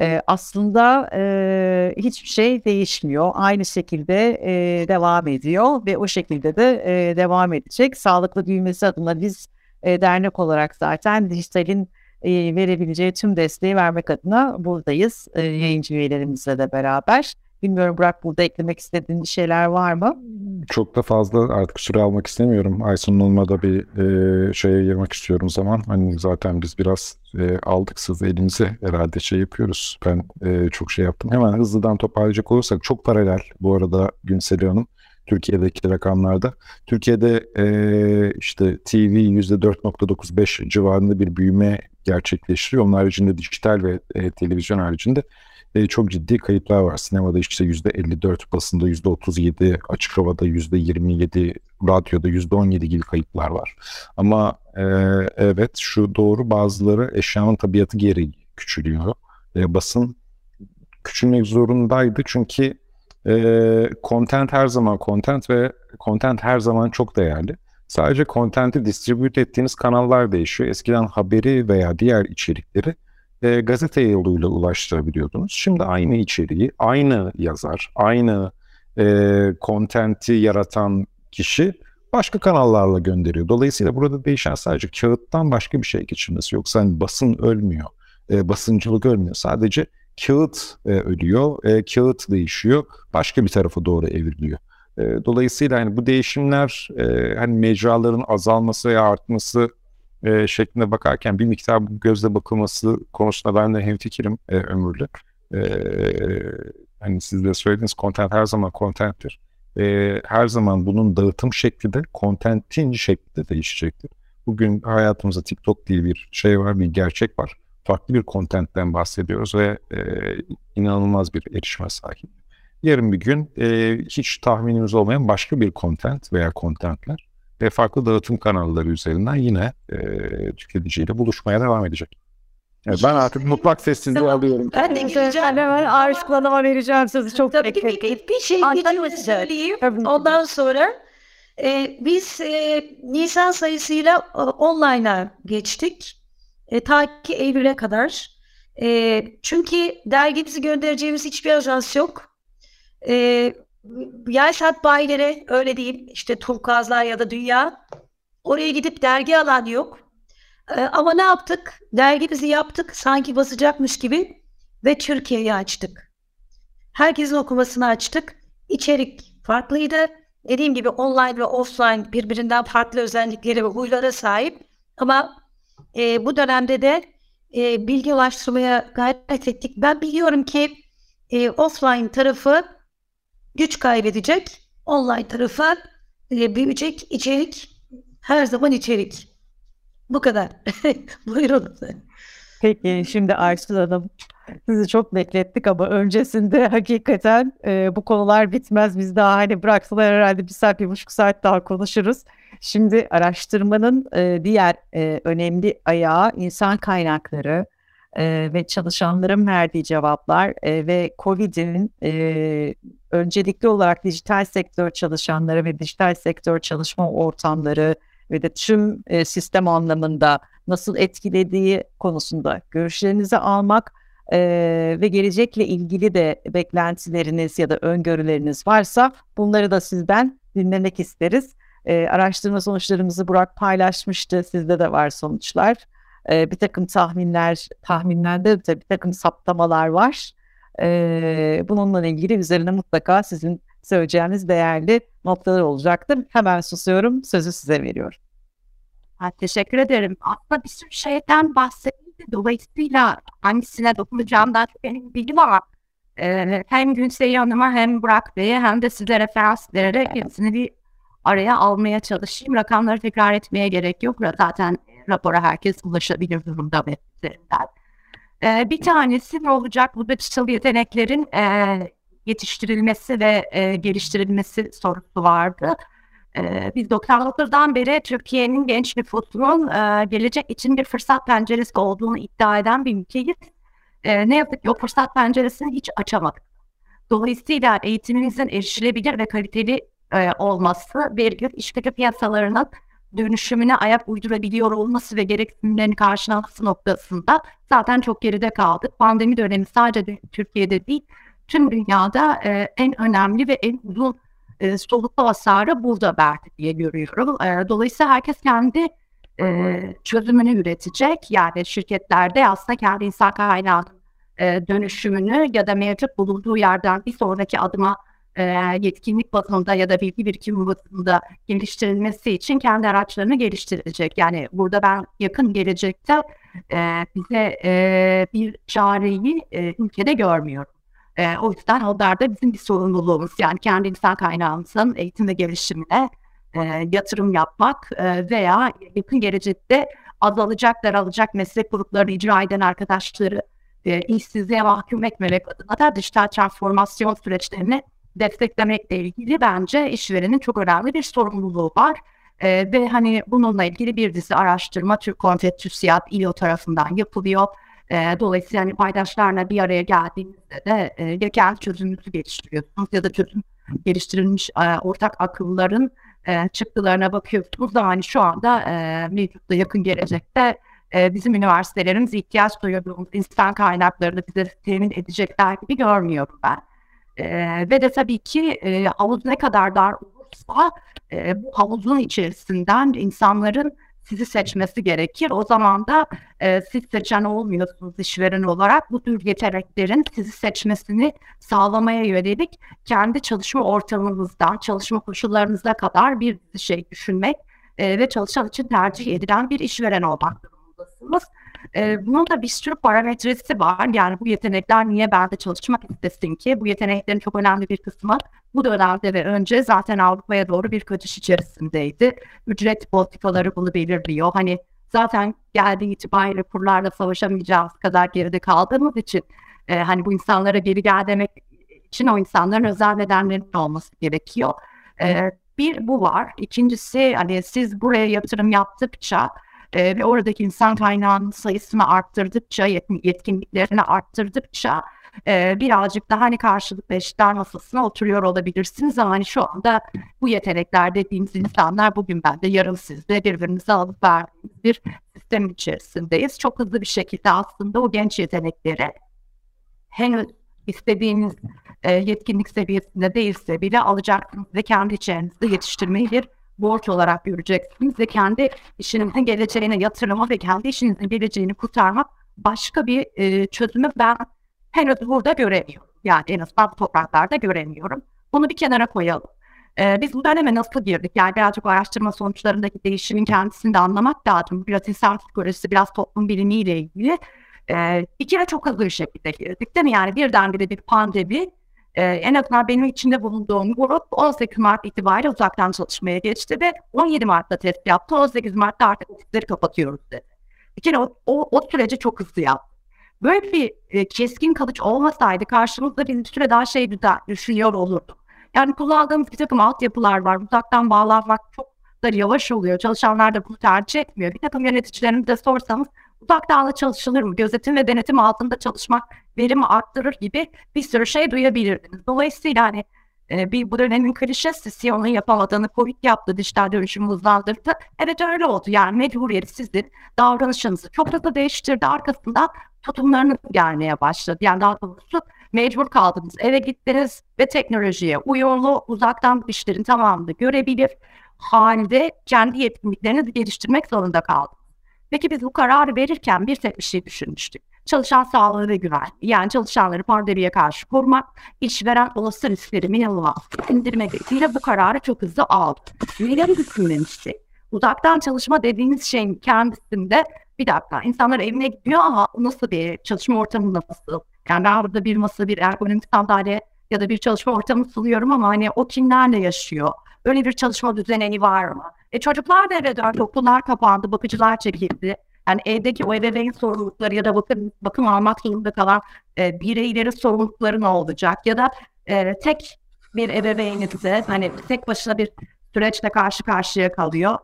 e, aslında e, hiçbir şey değişmiyor. Aynı şekilde e, devam ediyor ve o şekilde de e, devam edecek. Sağlıklı büyümesi adına biz e, dernek olarak zaten dijitalin e, verebileceği tüm desteği vermek adına buradayız e, yayıncı üyelerimizle de beraber. Bilmiyorum Burak burada eklemek istediğin şeyler var mı? Çok da fazla artık süre almak istemiyorum. Aysun'un olmada bir e, şeye girmek istiyorum zaman. Hani zaten biz biraz e, aldık siz elimize herhalde şey yapıyoruz. Ben e, çok şey yaptım. Hemen hızlıdan toparlayacak olursak çok paralel bu arada Günsel Hanım. Türkiye'deki rakamlarda. Türkiye'de e, işte TV %4.95 civarında bir büyüme gerçekleştiriyor. Onun haricinde dijital ve e, televizyon haricinde e, çok ciddi kayıplar var. Sinemada işte %54, basında %37, açık havada %27, radyoda %17 gibi kayıplar var. Ama e, evet şu doğru bazıları eşyanın tabiatı geri küçülüyor. E, basın küçülmek zorundaydı çünkü e, content her zaman content ve content her zaman çok değerli. Sadece content'i distribute ettiğiniz kanallar değişiyor. Eskiden haberi veya diğer içerikleri e, gazete yoluyla ulaştırabiliyordunuz. Şimdi aynı içeriği, aynı yazar, aynı e, kontenti yaratan kişi başka kanallarla gönderiyor. Dolayısıyla burada değişen sadece kağıttan başka bir şey geçirmesi. Yoksa hani basın ölmüyor, e, basıncılık ölmüyor. Sadece kağıt e, ölüyor, e, kağıt değişiyor, başka bir tarafa doğru evriliyor. E, dolayısıyla hani bu değişimler e, hani mecraların azalması veya artması e, şeklinde bakarken bir miktar gözle bakılması konusunda ben de hemfikirim e, ömürlü. E, hani siz de söylediğiniz content her zaman contenttir. E, her zaman bunun dağıtım şekli de contentin şekli de değişecektir. Bugün hayatımızda TikTok diye bir şey var, bir gerçek var. Farklı bir contentten bahsediyoruz ve e, inanılmaz bir erişime sahip. Yarın bir gün e, hiç tahminimiz olmayan başka bir content veya contentler ve farklı dağıtım kanalları üzerinden yine e, tüketiciyle buluşmaya devam edecek. Evet, ben artık mutlak sessizliği Tamam. alıyorum. Ben de gireceğim. Hemen Arş Kullanım'a vereceğim sözü. Çok Tabii bir, bir, bir şey söyleyeyim. Tabii. Ondan sonra e, biz e, Nisan sayısıyla e, online'a geçtik. E, ta ki Eylül'e kadar. E, çünkü dergimizi göndereceğimiz hiçbir ajans yok. E, yay sat bayilere öyle diyeyim işte Turkuazlar ya da Dünya oraya gidip dergi alan yok. E, ama ne yaptık? Dergimizi yaptık sanki basacakmış gibi ve Türkiye'yi açtık. Herkesin okumasını açtık. İçerik farklıydı. Dediğim gibi online ve offline birbirinden farklı özellikleri ve huylara sahip. Ama e, bu dönemde de e, bilgi ulaştırmaya gayret ettik. Ben biliyorum ki e, offline tarafı güç kaybedecek. Online tarafı e, büyüyecek. içerik her zaman içerik. Bu kadar. (laughs) Buyurun. Peki şimdi Ayşe Hanım sizi çok beklettik ama öncesinde hakikaten e, bu konular bitmez. Biz daha hani bıraksalar herhalde bir saat, bir buçuk saat daha konuşuruz. Şimdi araştırmanın e, diğer e, önemli ayağı insan kaynakları e, ve çalışanların verdiği cevaplar e, ve COVID'in e, öncelikli olarak dijital sektör çalışanları ve dijital sektör çalışma ortamları ve de tüm e, sistem anlamında nasıl etkilediği konusunda görüşlerinizi almak e, ve gelecekle ilgili de beklentileriniz ya da öngörüleriniz varsa bunları da sizden dinlemek isteriz. E, araştırma sonuçlarımızı Burak paylaşmıştı. Sizde de var sonuçlar. E, bir takım tahminler, tahminlerde de bir takım saptamalar var. E, bununla ilgili üzerine mutlaka sizin söyleyeceğiniz değerli noktalar olacaktır. Hemen susuyorum, sözü size veriyorum. Ha, teşekkür ederim. Aslında bir sürü şeyden bahsedildi. Dolayısıyla hangisine dokunacağımdan çok benim bilgi var. Ee, hem Gülsey Hanım'a hem Burak Bey'e hem de size referans vererek hepsini bir araya almaya çalışayım. Rakamları tekrar etmeye gerek yok. Zaten rapora herkes ulaşabilir durumda web üzerinden. Ee, bir tanesi ne olacak? Bu digital yeteneklerin e, yetiştirilmesi ve e, geliştirilmesi sorusu vardı. Ee, biz 99'dan beri Türkiye'nin genç nüfusunun e, gelecek için bir fırsat penceresi olduğunu iddia eden bir ülkeyiz. E, ne yazık ki o fırsat penceresini hiç açamadık. Dolayısıyla eğitimimizin erişilebilir ve kaliteli e, olması bir gün iş gücü piyasalarının dönüşümüne ayak uydurabiliyor olması ve gereksinimlerini karşılaması noktasında zaten çok geride kaldık. Pandemi dönemi sadece Türkiye'de değil, tüm dünyada e, en önemli ve en uzun e, soluklu hasarı burada verdi diye görüyorum. E, dolayısıyla herkes kendi e, çözümünü üretecek. Yani şirketlerde aslında kendi insan kaynağı e, dönüşümünü ya da mevcut bulunduğu yerden bir sonraki adıma e, yetkinlik bazında ya da bilgi birikimi bazında geliştirilmesi için kendi araçlarını geliştirecek. Yani burada ben yakın gelecekte e, bize e, bir çareyi e, ülkede görmüyorum. E, o yüzden onlar da bizim bir sorumluluğumuz. Yani kendi insan kaynağımızın eğitim ve gelişimine e, yatırım yapmak e, veya yakın gelecekte azalacak, daralacak meslek gruplarını icra eden arkadaşları e, işsizliğe mahkum etmemek adına da dijital transformasyon süreçlerini desteklemekle ilgili bence işverenin çok önemli bir sorumluluğu var. E, ve hani bununla ilgili bir dizi araştırma Türk Konfet TÜSİAD İLO tarafından yapılıyor. E, dolayısıyla hani paydaşlarla bir araya geldiğinizde de e, kendi çözümünüzü geliştiriyorsunuz ya da çözüm geliştirilmiş e, ortak akılların e, çıktılarına bakıyorsunuz da hani şu anda e, mevcutta yakın gelecekte e, bizim üniversitelerimiz ihtiyaç duyduğumuz insan kaynaklarını bize temin edecekler gibi görmüyorum ben. Ve de tabii ki e, havuz ne kadar dar olursa e, bu havuzun içerisinden insanların sizi seçmesi gerekir. O zaman da e, siz seçen olmuyorsunuz işveren olarak. Bu tür yeteneklerin sizi seçmesini sağlamaya yönelik kendi çalışma ortamınızdan, çalışma koşullarınıza kadar bir şey düşünmek e, ve çalışan için tercih edilen bir işveren olmak durumundasınız. E, bunun da bir sürü parametresi var. Yani bu yetenekler niye bende çalışmak istesin ki? Bu yeteneklerin çok önemli bir kısmı bu dönemde ve önce zaten Avrupa'ya doğru bir kaçış içerisindeydi. Ücret politikaları bunu belirliyor. Hani zaten geldiği itibariyle kurlarla savaşamayacağımız kadar geride kaldığımız için e, hani bu insanlara geri gel demek için o insanların özel nedenlerinin olması gerekiyor. E, bir bu var. İkincisi hani siz buraya yatırım yaptıkça e, ve oradaki insan kaynağının sayısını arttırdıkça, yetkinliklerini arttırdıkça e, birazcık daha hani karşılıklı eşitler masasına oturuyor olabilirsiniz ama hani şu anda bu yetenekler dediğimiz insanlar bugün bende yarın sizde birbirimize alıp verdiğimiz bir sistem içerisindeyiz. Çok hızlı bir şekilde aslında o genç yetenekleri henüz istediğiniz e, yetkinlik seviyesinde değilse bile alacaksınız ve kendi içerinizde yetiştirmeyi bir borç olarak göreceksiniz ve kendi işinizin geleceğine yatırımı ve kendi işinizin geleceğini kurtarmak başka bir e, çözümü ben henüz burada göremiyorum. Yani en azından bu topraklarda göremiyorum. Bunu bir kenara koyalım. Ee, biz bu döneme nasıl girdik? Yani birazcık araştırma sonuçlarındaki değişimin kendisini de anlamak lazım. Biraz insan psikolojisi, biraz toplum bilimiyle ilgili. Ee, bir kere çok hızlı bir şekilde girdik değil mi? Yani birdenbire bir pandemi e, en azından benim içinde bulunduğum grup 18 Mart itibariyle uzaktan çalışmaya geçti ve 17 Mart'ta test yaptı. 18 Mart'ta artık ofisleri kapatıyoruz dedi. Bir o, o, o süreci çok hızlı yaptı. Böyle bir e, keskin kılıç olmasaydı karşımızda bir süre daha şey düşünüyor olurdu. Yani kullandığımız bir takım altyapılar var. Uzaktan bağlanmak çok da yavaş oluyor. Çalışanlar da bunu tercih etmiyor. Bir takım yöneticilerine de sorsanız uzaktan da çalışılır mı? Gözetim ve denetim altında çalışmak verimi arttırır gibi bir sürü şey duyabilirdiniz. Dolayısıyla hani e, bir bu dönemin klişesi Sion'un yapamadığını Covid yaptı, dijital dönüşümü hızlandırdı. Evet öyle oldu. Yani mecburiyeti sizin davranışınızı çok hızlı değiştirdi. Arkasından tutumlarınız gelmeye başladı. Yani daha doğrusu mecbur kaldınız. Eve gittiniz ve teknolojiye uyumlu uzaktan işlerin tamamını görebilir halde kendi yetkinliklerinizi geliştirmek zorunda kaldınız. Peki biz bu kararı verirken bir tek bir şey düşünmüştük. Çalışan sağlığı ve güven. Yani çalışanları pandemiye karşı korumak, işveren olası riskleri minimuma indirmek ile bu kararı çok hızlı aldı. Neleri düşünmemiştik? Uzaktan çalışma dediğimiz şeyin kendisinde bir dakika insanlar evine gidiyor ama nasıl bir çalışma ortamı nasıl? Yani ben burada bir masa, bir ergonomik sandalye ya da bir çalışma ortamı sunuyorum ama hani o kimlerle yaşıyor? Öyle bir çalışma düzeni var mı? E çocuklar da eve döndü, okullar kapandı, bakıcılar çekildi. Yani evdeki o ebeveyn sorumlulukları ya da bakım, bakım almak zorunda kalan e, bireylerin sorumlulukları ne olacak? Ya da e, tek bir ebeveyninize hani tek başına bir süreçle karşı karşıya kalıyor.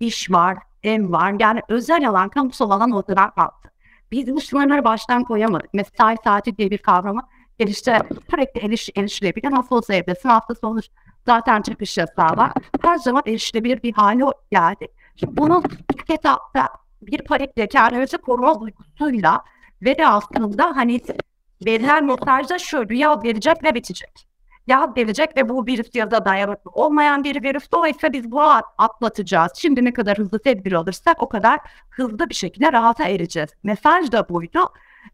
İş var, ev var. Yani özel alan, kamusal alan ortadan kalktı. Biz bu sınırları baştan koyamadık. Mesai saati diye bir kavramı gelişte sürekli eriş, erişilebilir. Nasıl olsa evdesin hafta sonu zaten çıkış yasağı var. Her zaman erişilebilir bir hale geldi. Şimdi bunun ilk etapta bir panitle kendimizi koruma duygusuyla ve de aslında hani verilen mesajda şu rüya verecek ve bitecek yaz gelecek ve bu virüs ya da dayanıklı olmayan bir virüs. Dolayısıyla biz bunu atlatacağız. Şimdi ne kadar hızlı tedbir alırsak o kadar hızlı bir şekilde rahata ereceğiz. Mesaj da buydu.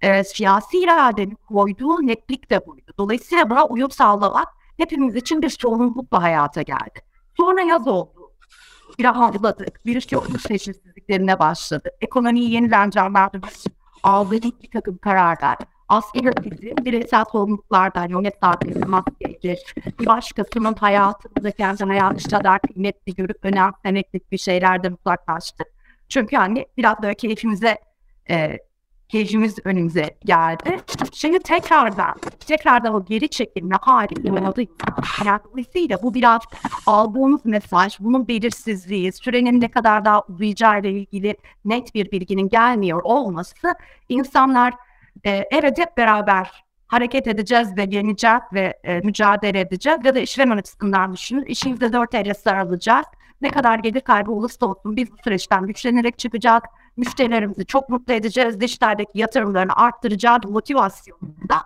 E, siyasi iradenin koyduğu netlik de buydu. Dolayısıyla buna uyum sağlamak hepimiz için bir sorumlulukla hayata geldi. Sonra yaz oldu. Rahatladık. Virüs yokluk seçimsizliklerine başladı. Ekonomiyi yeniden canlandırmak için bir takım kararlar aslında bizim bireysel sorumluluklardan yönet dağıtımı maskedir. Bir başkasının hayatımızda kendi hayatı kadar kıymetli görüp önemsemeklik bir şeylerden uzaklaştık. Çünkü hani biraz böyle keyfimize e, keyfimiz önümüze geldi. Şimdi tekrardan, tekrardan o geri çekilme hali oldu. Yani dolayısıyla bu biraz aldığımız mesaj, bunun belirsizliği, sürenin ne kadar daha uzayacağı ile ilgili net bir bilginin gelmiyor olması insanlar e, evet hep beraber hareket edeceğiz ve yeneceğiz ve e, mücadele edeceğiz ya da işveren açısından düşünün. İşimizde dört elle sarılacağız. Ne kadar gelir kaybı olursa olsun biz bu süreçten güçlenerek çıkacağız. Müşterilerimizi çok mutlu edeceğiz, dijitaldeki yatırımlarını arttıracağız motivasyonunda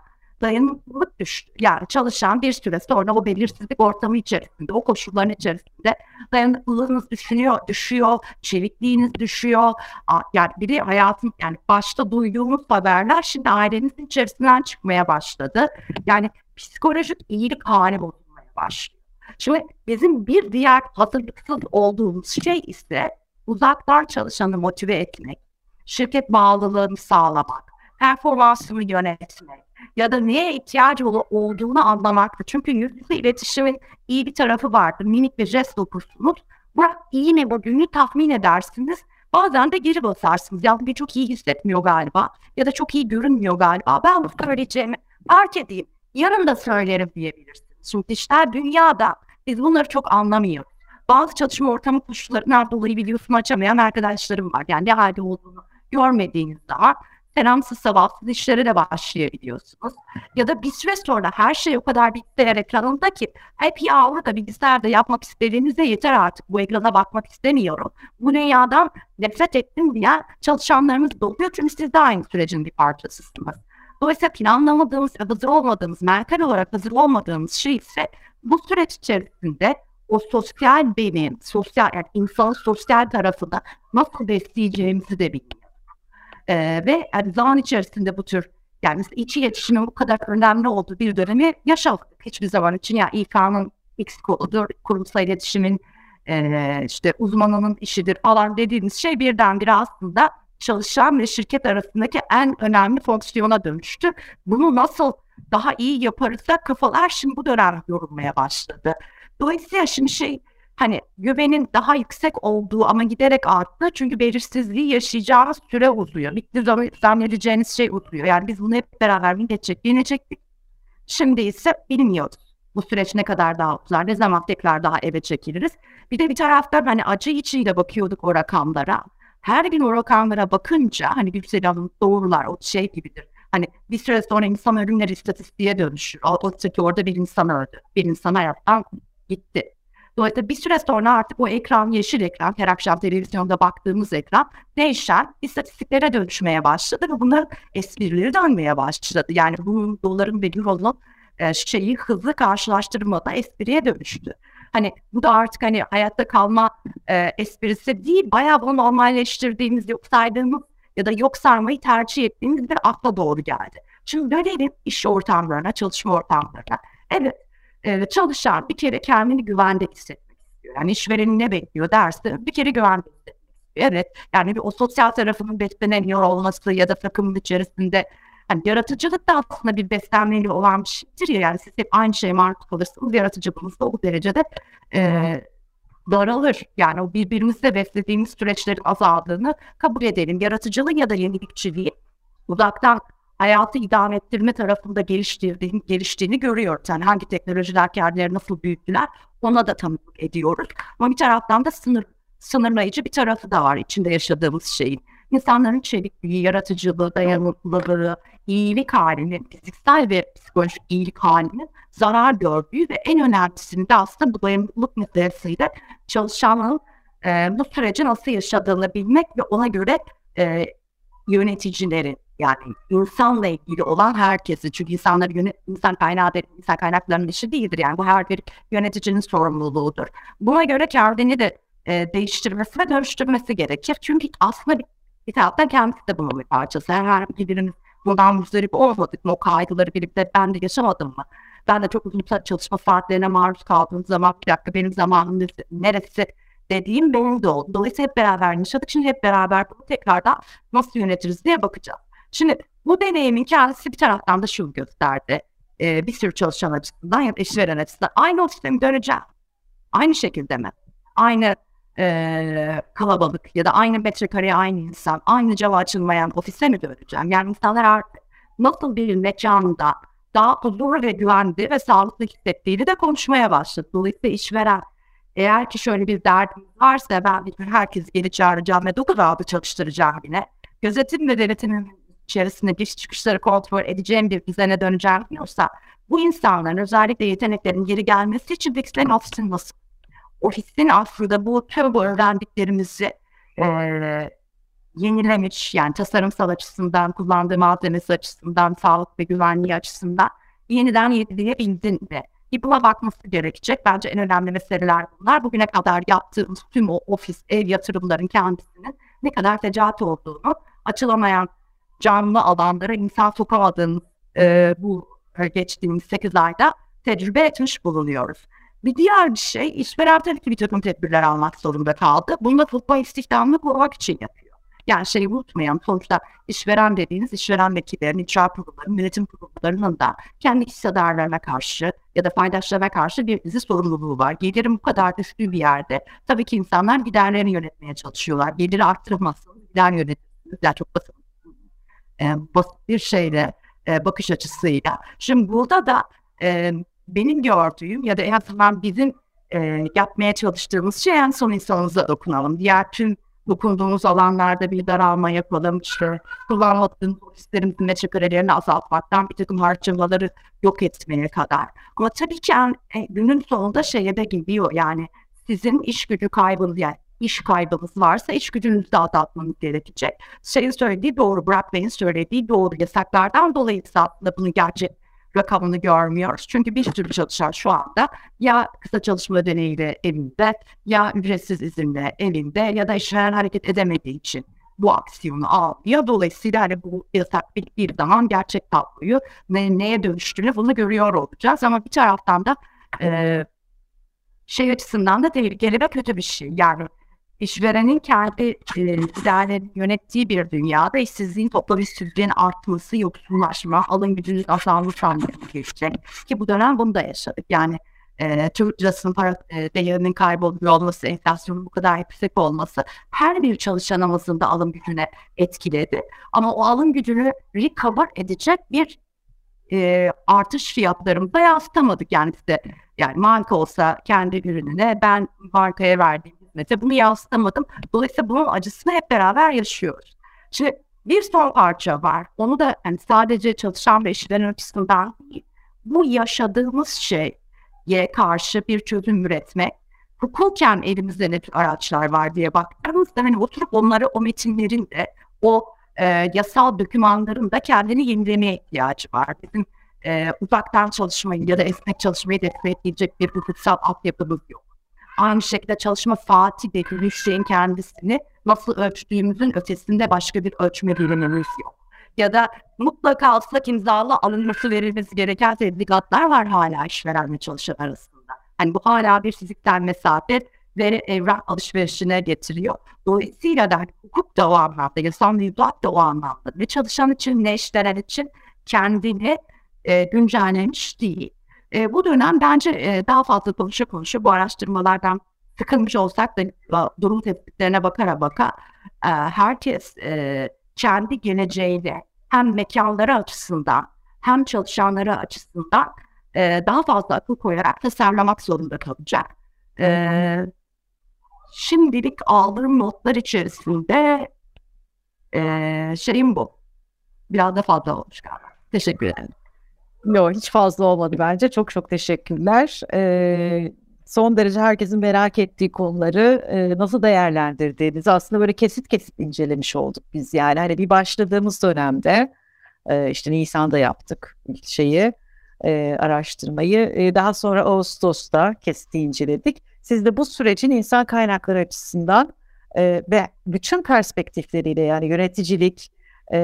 dayanıklılık düştü. Yani çalışan bir süre sonra o belirsizlik ortamı içerisinde, o koşulların içerisinde dayanıklılığınız düşünüyor, düşüyor, çevikliğiniz düşüyor. Yani biri hayatın yani başta duyduğumuz haberler şimdi ailenizin içerisinden çıkmaya başladı. Yani psikolojik iyilik hali bozulmaya başlıyor. Şimdi bizim bir diğer hazırlıksız olduğumuz şey ise uzaktan çalışanı motive etmek, şirket bağlılığını sağlamak, performansını yönetmek, ya da neye ihtiyacı olduğunu anlamaktır. Çünkü yüz yüze iletişimin iyi bir tarafı vardır. Minik bir jest okursunuz. Bırak iyi mi bugünü tahmin edersiniz. Bazen de geri basarsınız. Ya bir çok iyi hissetmiyor galiba. Ya da çok iyi görünmüyor galiba. Ben bu söyleyeceğimi fark edeyim. Yarın da söylerim diyebilirsiniz. Çünkü dijital dünyada biz bunları çok anlamıyoruz. Bazı çalışma ortamı koşullarından dolayı videosunu açamayan arkadaşlarım var. Yani ne halde olduğunu görmediğiniz zaman selamsız sabahsız işlere de başlayabiliyorsunuz. Ya da bir süre sonra her şey o kadar bilgisayar ekranında ki hep yavru da bilgisayarda yapmak istediğinizde yeter artık bu ekrana bakmak istemiyorum. Bu dünyadan nefret ettim diye çalışanlarımız da oluyor çünkü siz de aynı sürecin bir parçasısınız. Dolayısıyla planlamadığımız, hazır olmadığımız, mental olarak hazır olmadığımız şey ise bu süreç içerisinde o sosyal benim, sosyal yani insanın sosyal tarafında nasıl besleyeceğimizi de bilmiyoruz. E, ve yani zaman içerisinde bu tür yani içi iletişimin bu kadar önemli olduğu bir dönemi yaşadık. Hiçbir zaman için ya İK'nın X koludur, kurumsal iletişimin e, işte uzmanının işidir falan dediğimiz şey birdenbire aslında çalışan ve şirket arasındaki en önemli fonksiyona dönüştü. Bunu nasıl daha iyi yaparız da kafalar şimdi bu dönem yorulmaya başladı. Dolayısıyla şimdi şey hani güvenin daha yüksek olduğu ama giderek arttı. Çünkü belirsizliği yaşayacağınız süre uzuyor. Bitti zannedeceğiniz şey uzuyor. Yani biz bunu hep beraber binecek, binecektik. Şimdi ise bilmiyoruz. Bu süreç ne kadar daha uzar, ne zaman tekrar daha eve çekiliriz. Bir de bir taraftan hani acı içiyle bakıyorduk o rakamlara. Her gün o rakamlara bakınca hani Gülsel Hanım doğrular o şey gibidir. Hani bir süre sonra insan ölümleri istatistiğe dönüşür. O, o orada bir insan öldü. Bir insan hayattan gitti. Dolayısıyla bir süre sonra artık o ekran yeşil ekran, her akşam televizyonda baktığımız ekran değişen istatistiklere dönüşmeye başladı ve bunların esprileri dönmeye başladı. Yani bunun doların ve euronun e, şeyi hızlı karşılaştırmada espriye dönüştü. Hani bu da artık hani hayatta kalma e, esprisi değil, bayağı bunu normalleştirdiğimiz, yok saydığımız ya da yok sarmayı tercih ettiğimiz bir akla doğru geldi. Şimdi dönelim iş ortamlarına, çalışma ortamlarına. Evet, e, çalışan bir kere kendini güvende hissetmek istiyor. Yani işvereni ne bekliyor derse bir kere güvende hissetmek. Evet yani bir o sosyal tarafının beslenemiyor olması ya da takımın içerisinde hani yaratıcılık da aslında bir beslenmeli olan bir şeydir ya. Yani siz hep aynı şeye maruz kalırsınız. Yaratıcılığınız da o derecede e, daralır. Yani o birbirimizle beslediğimiz süreçlerin azaldığını kabul edelim. Yaratıcılığı ya da yenilikçiliği uzaktan hayatı idame ettirme tarafında geliştirdiğini, geliştiğini görüyoruz. Yani hangi teknolojiler kendileri nasıl büyüttüler ona da tanıklık ediyoruz. Ama bir taraftan da sınır, sınırlayıcı bir tarafı da var içinde yaşadığımız şeyin. İnsanların çevikliği, yaratıcılığı, dayanıklılığı, iyilik halinin, fiziksel ve psikolojik iyilik halinin zarar gördüğü ve en önemlisinde de aslında bu dayanıklılık meselesiyle çalışanın e, bu süreci nasıl yaşadığını bilmek ve ona göre e, yöneticilerin yani insanla ilgili olan herkesi çünkü insanlar yönet, insan kaynağı insan kaynaklarının işi değildir yani bu her bir yöneticinin sorumluluğudur. Buna göre kendini de e, değiştirmesi ve dönüştürmesi gerekir. Çünkü aslında bir, bir taraftan kendisi de bunun bir parçası. Herhangi birimiz bundan muzdarip olmadık mı? O kaygıları birlikte ben de yaşamadım mı? Ben de çok uzun çalışma saatlerine maruz kaldığım zaman bir dakika benim zamanım neresi dediğim benim de oldu. Dolayısıyla hep beraber yaşadık. Şimdi hep beraber bunu tekrardan nasıl yönetiriz diye bakacağız. Şimdi bu deneyimin kendisi bir taraftan da şunu gösterdi. Ee, bir sürü çalışan açısından ya da işveren açısından aynı ofiste mi döneceğim? Aynı şekilde mi? Aynı e, kalabalık ya da aynı metrekareye aynı insan, aynı cevap açılmayan ofise mi döneceğim? Yani insanlar artık nasıl bir mekanda daha huzur ve güvende ve sağlıklı hissettiğini de konuşmaya başladı. Dolayısıyla işveren eğer ki şöyle bir derdimiz varsa ben bir herkes geri çağıracağım ve 9 aldı çalıştıracağım yine. Gözetim ve denetimin içerisinde giriş çıkışları kontrol edeceğim bir düzene döneceğim diyorsa bu insanların özellikle yeteneklerin geri gelmesi için Wix'lerin nasıl? Ofisin aslında bu tüm bu öğrendiklerimizi e, yenilemiş yani tasarımsal açısından, kullandığı malzemesi açısından, sağlık ve güvenliği açısından yeniden? Bir buna bakması gerekecek. Bence en önemli meseleler bunlar. Bugüne kadar yaptığımız tüm o ofis, ev yatırımların kendisinin ne kadar fecaat olduğunu, açılamayan canlı alanlara insan sokamadığımız e, bu geçtiğimiz 8 ayda tecrübe etmiş bulunuyoruz. Bir diğer bir şey işveren tabii ki bir takım tedbirler almak zorunda kaldı. Bunu da futbol istihdamını korumak için yapıyor. Yani şeyi unutmayalım sonuçta işveren dediğiniz işveren vekillerin, icra kurullarının, yönetim kurullarının da kendi hissedarlarına karşı ya da paydaşlarına karşı bir dizi sorumluluğu var. Gelirim bu kadar düştüğü bir yerde tabii ki insanlar giderlerini yönetmeye çalışıyorlar. Geliri arttırmazsanız gider yönetirsiniz. Yani çok basit, e, basit bir şeyle e, bakış açısıyla. Şimdi burada da e, benim gördüğüm ya da en azından bizim e, yapmaya çalıştığımız şey en son insanımıza dokunalım. Diğer tüm dokunduğumuz alanlarda bir daralma yapalım. İşte kullanmadığımız ofislerimizin meşakarelerini azaltmaktan bir takım harcamaları yok etmeye kadar. Ama tabii ki en, e, günün sonunda şeye de gidiyor yani sizin iş gücü kaybınız yani iş kaybınız varsa iş gücünüzü de azaltmanız gerekecek. Şeyin söylediği doğru, Brad Bey'in söylediği doğru. Yasaklardan dolayı aslında bunu gerçek rakamını görmüyoruz. Çünkü bir sürü çalışan şu anda ya kısa çalışma ödeneğiyle elinde ya ücretsiz izinle elinde ya da işveren hareket edemediği için bu aksiyonu alıyor. Dolayısıyla hani bu yasak bittiği zaman gerçek tabloyu ne, neye dönüştüğünü bunu görüyor olacağız. Ama bir taraftan da e, şey açısından da tehlikeli ve kötü bir şey. Yani işverenin kendi e, yönettiği bir dünyada işsizliğin toplam işsizliğin artması, yoksullaşma, alım gücünün azalmış anlamına gelecek. Ki bu dönem bunu da yaşadık. Yani e, Türk para e, değerinin kayboluyor olması, enflasyonun bu kadar yüksek olması her bir çalışanımızın da alım gücüne etkiledi. Ama o alım gücünü recover edecek bir e, artış fiyatlarımıza yansıtamadık. Yani işte yani marka olsa kendi ürününe ben markaya verdiğim hizmete bunu yansıtamadım. Dolayısıyla bunun acısını hep beraber yaşıyoruz. Şimdi bir son parça var. Onu da yani sadece çalışan ve işveren açısından değil, bu yaşadığımız şeye karşı bir çözüm üretmek. Hukuken elimizde ne araçlar var diye baktığımızda hani oturup onları o metinlerin de o e, yasal dokümanların da kendini yenilemeye ihtiyacı var. Bizim e, uzaktan çalışmayı ya da esnek çalışmayı destekleyecek bir hukuksal altyapımız yok. Aynı şekilde çalışma saati dediğimiz şeyin kendisini nasıl ölçtüğümüzün ötesinde başka bir ölçme birimimiz yok. Ya da mutlaka ıslak imzalı alınması verilmesi gereken tebligatlar var hala işveren ve çalışan arasında. Hani bu hala bir fiziksel mesafe ve evrak alışverişine getiriyor. Dolayısıyla da hukuk da o anlamda, yasal mevduat da o anlamda ve çalışan için ne işveren için kendini e, güncellemiş değil. E, bu dönem bence e, daha fazla konuşa konuşa bu araştırmalardan sıkılmış olsak da durum tespitlerine bakara baka e, herkes e, kendi geleceğiyle hem mekanları açısından hem çalışanları açısından e, daha fazla akıl koyarak tasarlamak zorunda kalacak. E, şimdilik aldığım notlar içerisinde e, şeyim bu. Biraz da fazla olmuş galiba. Teşekkür ederim. Yok hiç fazla olmadı bence. Çok çok teşekkürler. Ee, son derece herkesin merak ettiği konuları e, nasıl değerlendirdiğinizi aslında böyle kesit kesit incelemiş olduk biz yani. Hani bir başladığımız dönemde e, işte Nisan'da yaptık ilk şeyi e, araştırmayı. E, daha sonra Ağustos'ta kesiti inceledik. Siz de bu sürecin insan kaynakları açısından e, ve bütün perspektifleriyle yani yöneticilik, e,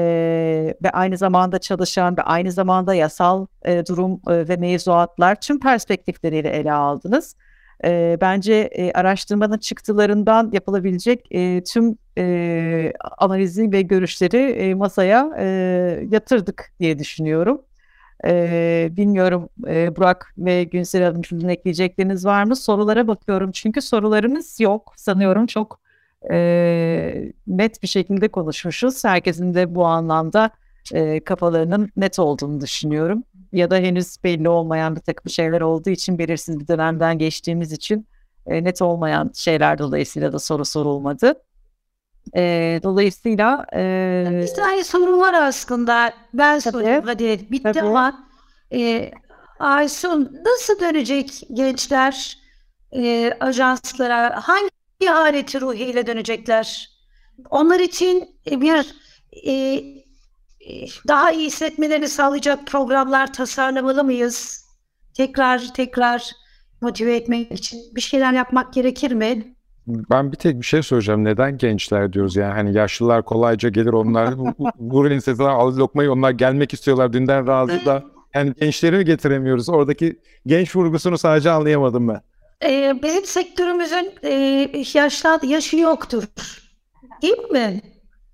ve aynı zamanda çalışan ve aynı zamanda yasal e, durum e, ve mevzuatlar tüm perspektifleriyle ele aldınız. E, bence e, araştırmanın çıktılarından yapılabilecek e, tüm e, analizi ve görüşleri e, masaya e, yatırdık diye düşünüyorum. E, bilmiyorum e, Burak ve Günsel Hanım sizin ekleyecekleriniz var mı? Sorulara bakıyorum çünkü sorularınız yok. Sanıyorum çok e, net bir şekilde konuşmuşuz. Herkesin de bu anlamda e, kafalarının net olduğunu düşünüyorum. Ya da henüz belli olmayan bir takım şeyler olduğu için belirsiz bir dönemden geçtiğimiz için e, net olmayan şeyler dolayısıyla da soru sorulmadı. E, dolayısıyla e, bir tane soru var aslında. Ben sorayım hadi bitti tabii. ama e, Aysun nasıl dönecek gençler e, ajanslara hangi bir aleti ruhiyle dönecekler. onlar için bir e, daha iyi hissetmelerini sağlayacak programlar tasarlamalı mıyız? Tekrar tekrar motive etmek için bir şeyler yapmak gerekir mi? Ben bir tek bir şey söyleyeceğim. Neden gençler diyoruz yani hani yaşlılar kolayca gelir onlar vurun sesler al lokmayı onlar gelmek istiyorlar dünden razı da yani gençleri mi getiremiyoruz? Oradaki genç vurgusunu sadece anlayamadım ben. Ee, bizim sektörümüzün e, yaşlı yaşı yoktur. Değil mi?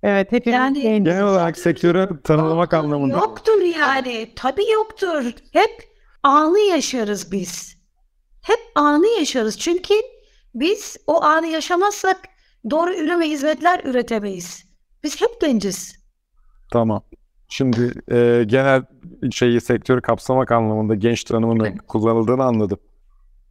Evet hepimiz Yani- genç. Genel olarak sektörü tanımlamak anlamında. Yoktur yani. Tabii yoktur. Hep anı yaşarız biz. Hep anı yaşarız. Çünkü biz o anı yaşamazsak doğru ürün ve hizmetler üretemeyiz. Biz hep genciz. Tamam. Şimdi e, genel şeyi sektörü kapsamak anlamında genç tanımının kullanıldığını anladım.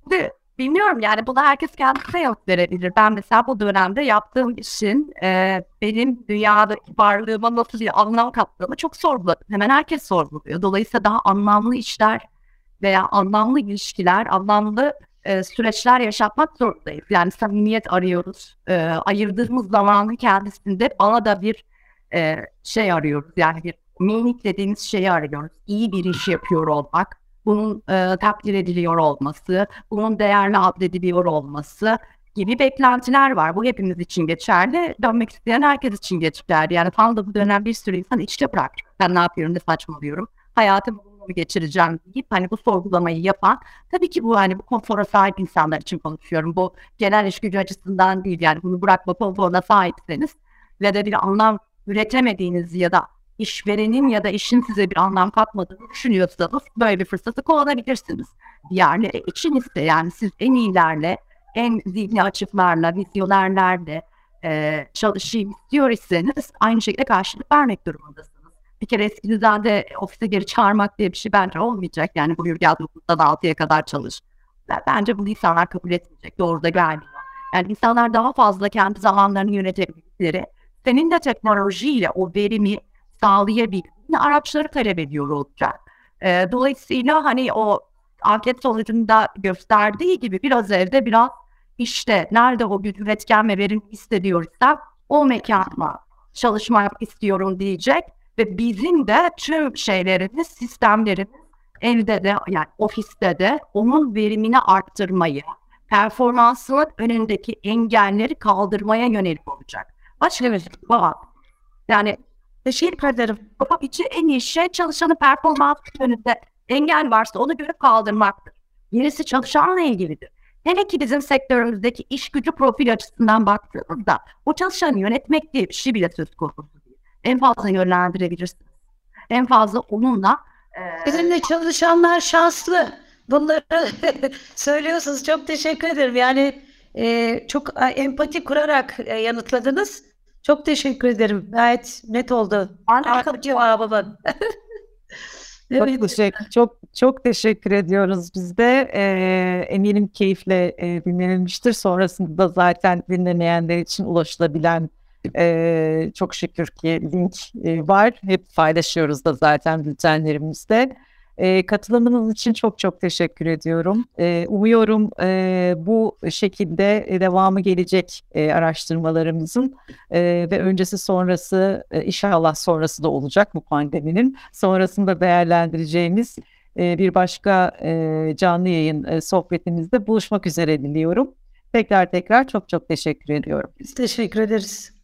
Şimdi bilmiyorum yani buna herkes kendisine yanıt verebilir. Ben mesela bu dönemde yaptığım işin e, benim dünyadaki varlığıma nasıl bir anlam kattığını çok sorguladım. Hemen herkes sorguluyor. Dolayısıyla daha anlamlı işler veya anlamlı ilişkiler, anlamlı e, süreçler yaşatmak zorundayız. Yani samimiyet arıyoruz. E, ayırdığımız zamanın kendisinde bana da bir e, şey arıyoruz. Yani bir minik dediğimiz şeyi arıyoruz. İyi bir iş yapıyor olmak, bunun e, takdir ediliyor olması, bunun değerli adlediliyor olması gibi beklentiler var. Bu hepimiz için geçerli. Dönmek isteyen herkes için geçerli. Yani tam da bu dönem bir sürü insan işte bırak. Ben ne yapıyorum, ne saçmalıyorum. Hayatımı mı geçireceğim deyip hani bu sorgulamayı yapan tabii ki bu hani bu konfora sahip insanlar için konuşuyorum. Bu genel iş gücü açısından değil yani bunu bırakma konforuna sahipseniz ve de bir anlam üretemediğiniz ya da işverenin ya da işin size bir anlam katmadığını düşünüyorsanız böyle bir fırsatı kullanabilirsiniz. Diğerleri için ise yani siz en iyilerle, en zihni açıklarla, vizyonerlerle e, çalışayım istiyor iseniz aynı şekilde karşılık vermek durumundasınız. Bir kere eski düzende ofise geri çağırmak diye bir şey bence olmayacak. Yani buyur gel 9'dan 6'ya kadar çalış. Ben- Bence bunu insanlar kabul etmeyecek. Doğru da gelmiyor. Yani insanlar daha fazla kendi zamanlarını yönetebildikleri, senin de teknolojiyle o verimi sağlayabildiğin araçları talep ediyor olacak. Ee, dolayısıyla hani o anket sonucunda gösterdiği gibi biraz evde biraz işte nerede o güç üretken ve verim hissediyorsam o mekanda çalışmak istiyorum diyecek ve bizim de tüm şeylerimiz, sistemlerimiz evde de yani ofiste de onun verimini arttırmayı, performansının önündeki engelleri kaldırmaya yönelik olacak. Başka bir şey var. Yani Teşekkür ederim. yapabileceği en iyi şey çalışanın performans önünde engel varsa onu görüp kaldırmaktır. Gerisi çalışanla ilgilidir. Hele ki bizim sektörümüzdeki iş gücü profil açısından baktığımızda o çalışanı yönetmek diye bir şey bile söz konusu değil. En fazla yönlendirebilirsiniz. En fazla onunla e, Bizimle çalışanlar şanslı. Bunları (laughs) söylüyorsunuz. Çok teşekkür ederim. Yani e, çok empati kurarak e, yanıtladınız. Çok teşekkür ederim. Gayet net oldu. Arka cevabımın. (laughs) Çok, evet. teşekkür, çok çok teşekkür ediyoruz biz de. Ee, eminim keyifle e, dinlenilmiştir. Sonrasında da zaten dinlemeyenler için ulaşılabilen e, çok şükür ki link e, var. Hep paylaşıyoruz da zaten bültenlerimizde. E, katılımınız için çok çok teşekkür ediyorum. E, umuyorum e, bu şekilde devamı gelecek e, araştırmalarımızın e, ve öncesi sonrası e, inşallah sonrası da olacak bu pandeminin. Sonrasında değerlendireceğimiz e, bir başka e, canlı yayın e, sohbetimizde buluşmak üzere diliyorum. Tekrar tekrar çok çok teşekkür ediyorum. Biz teşekkür ederiz.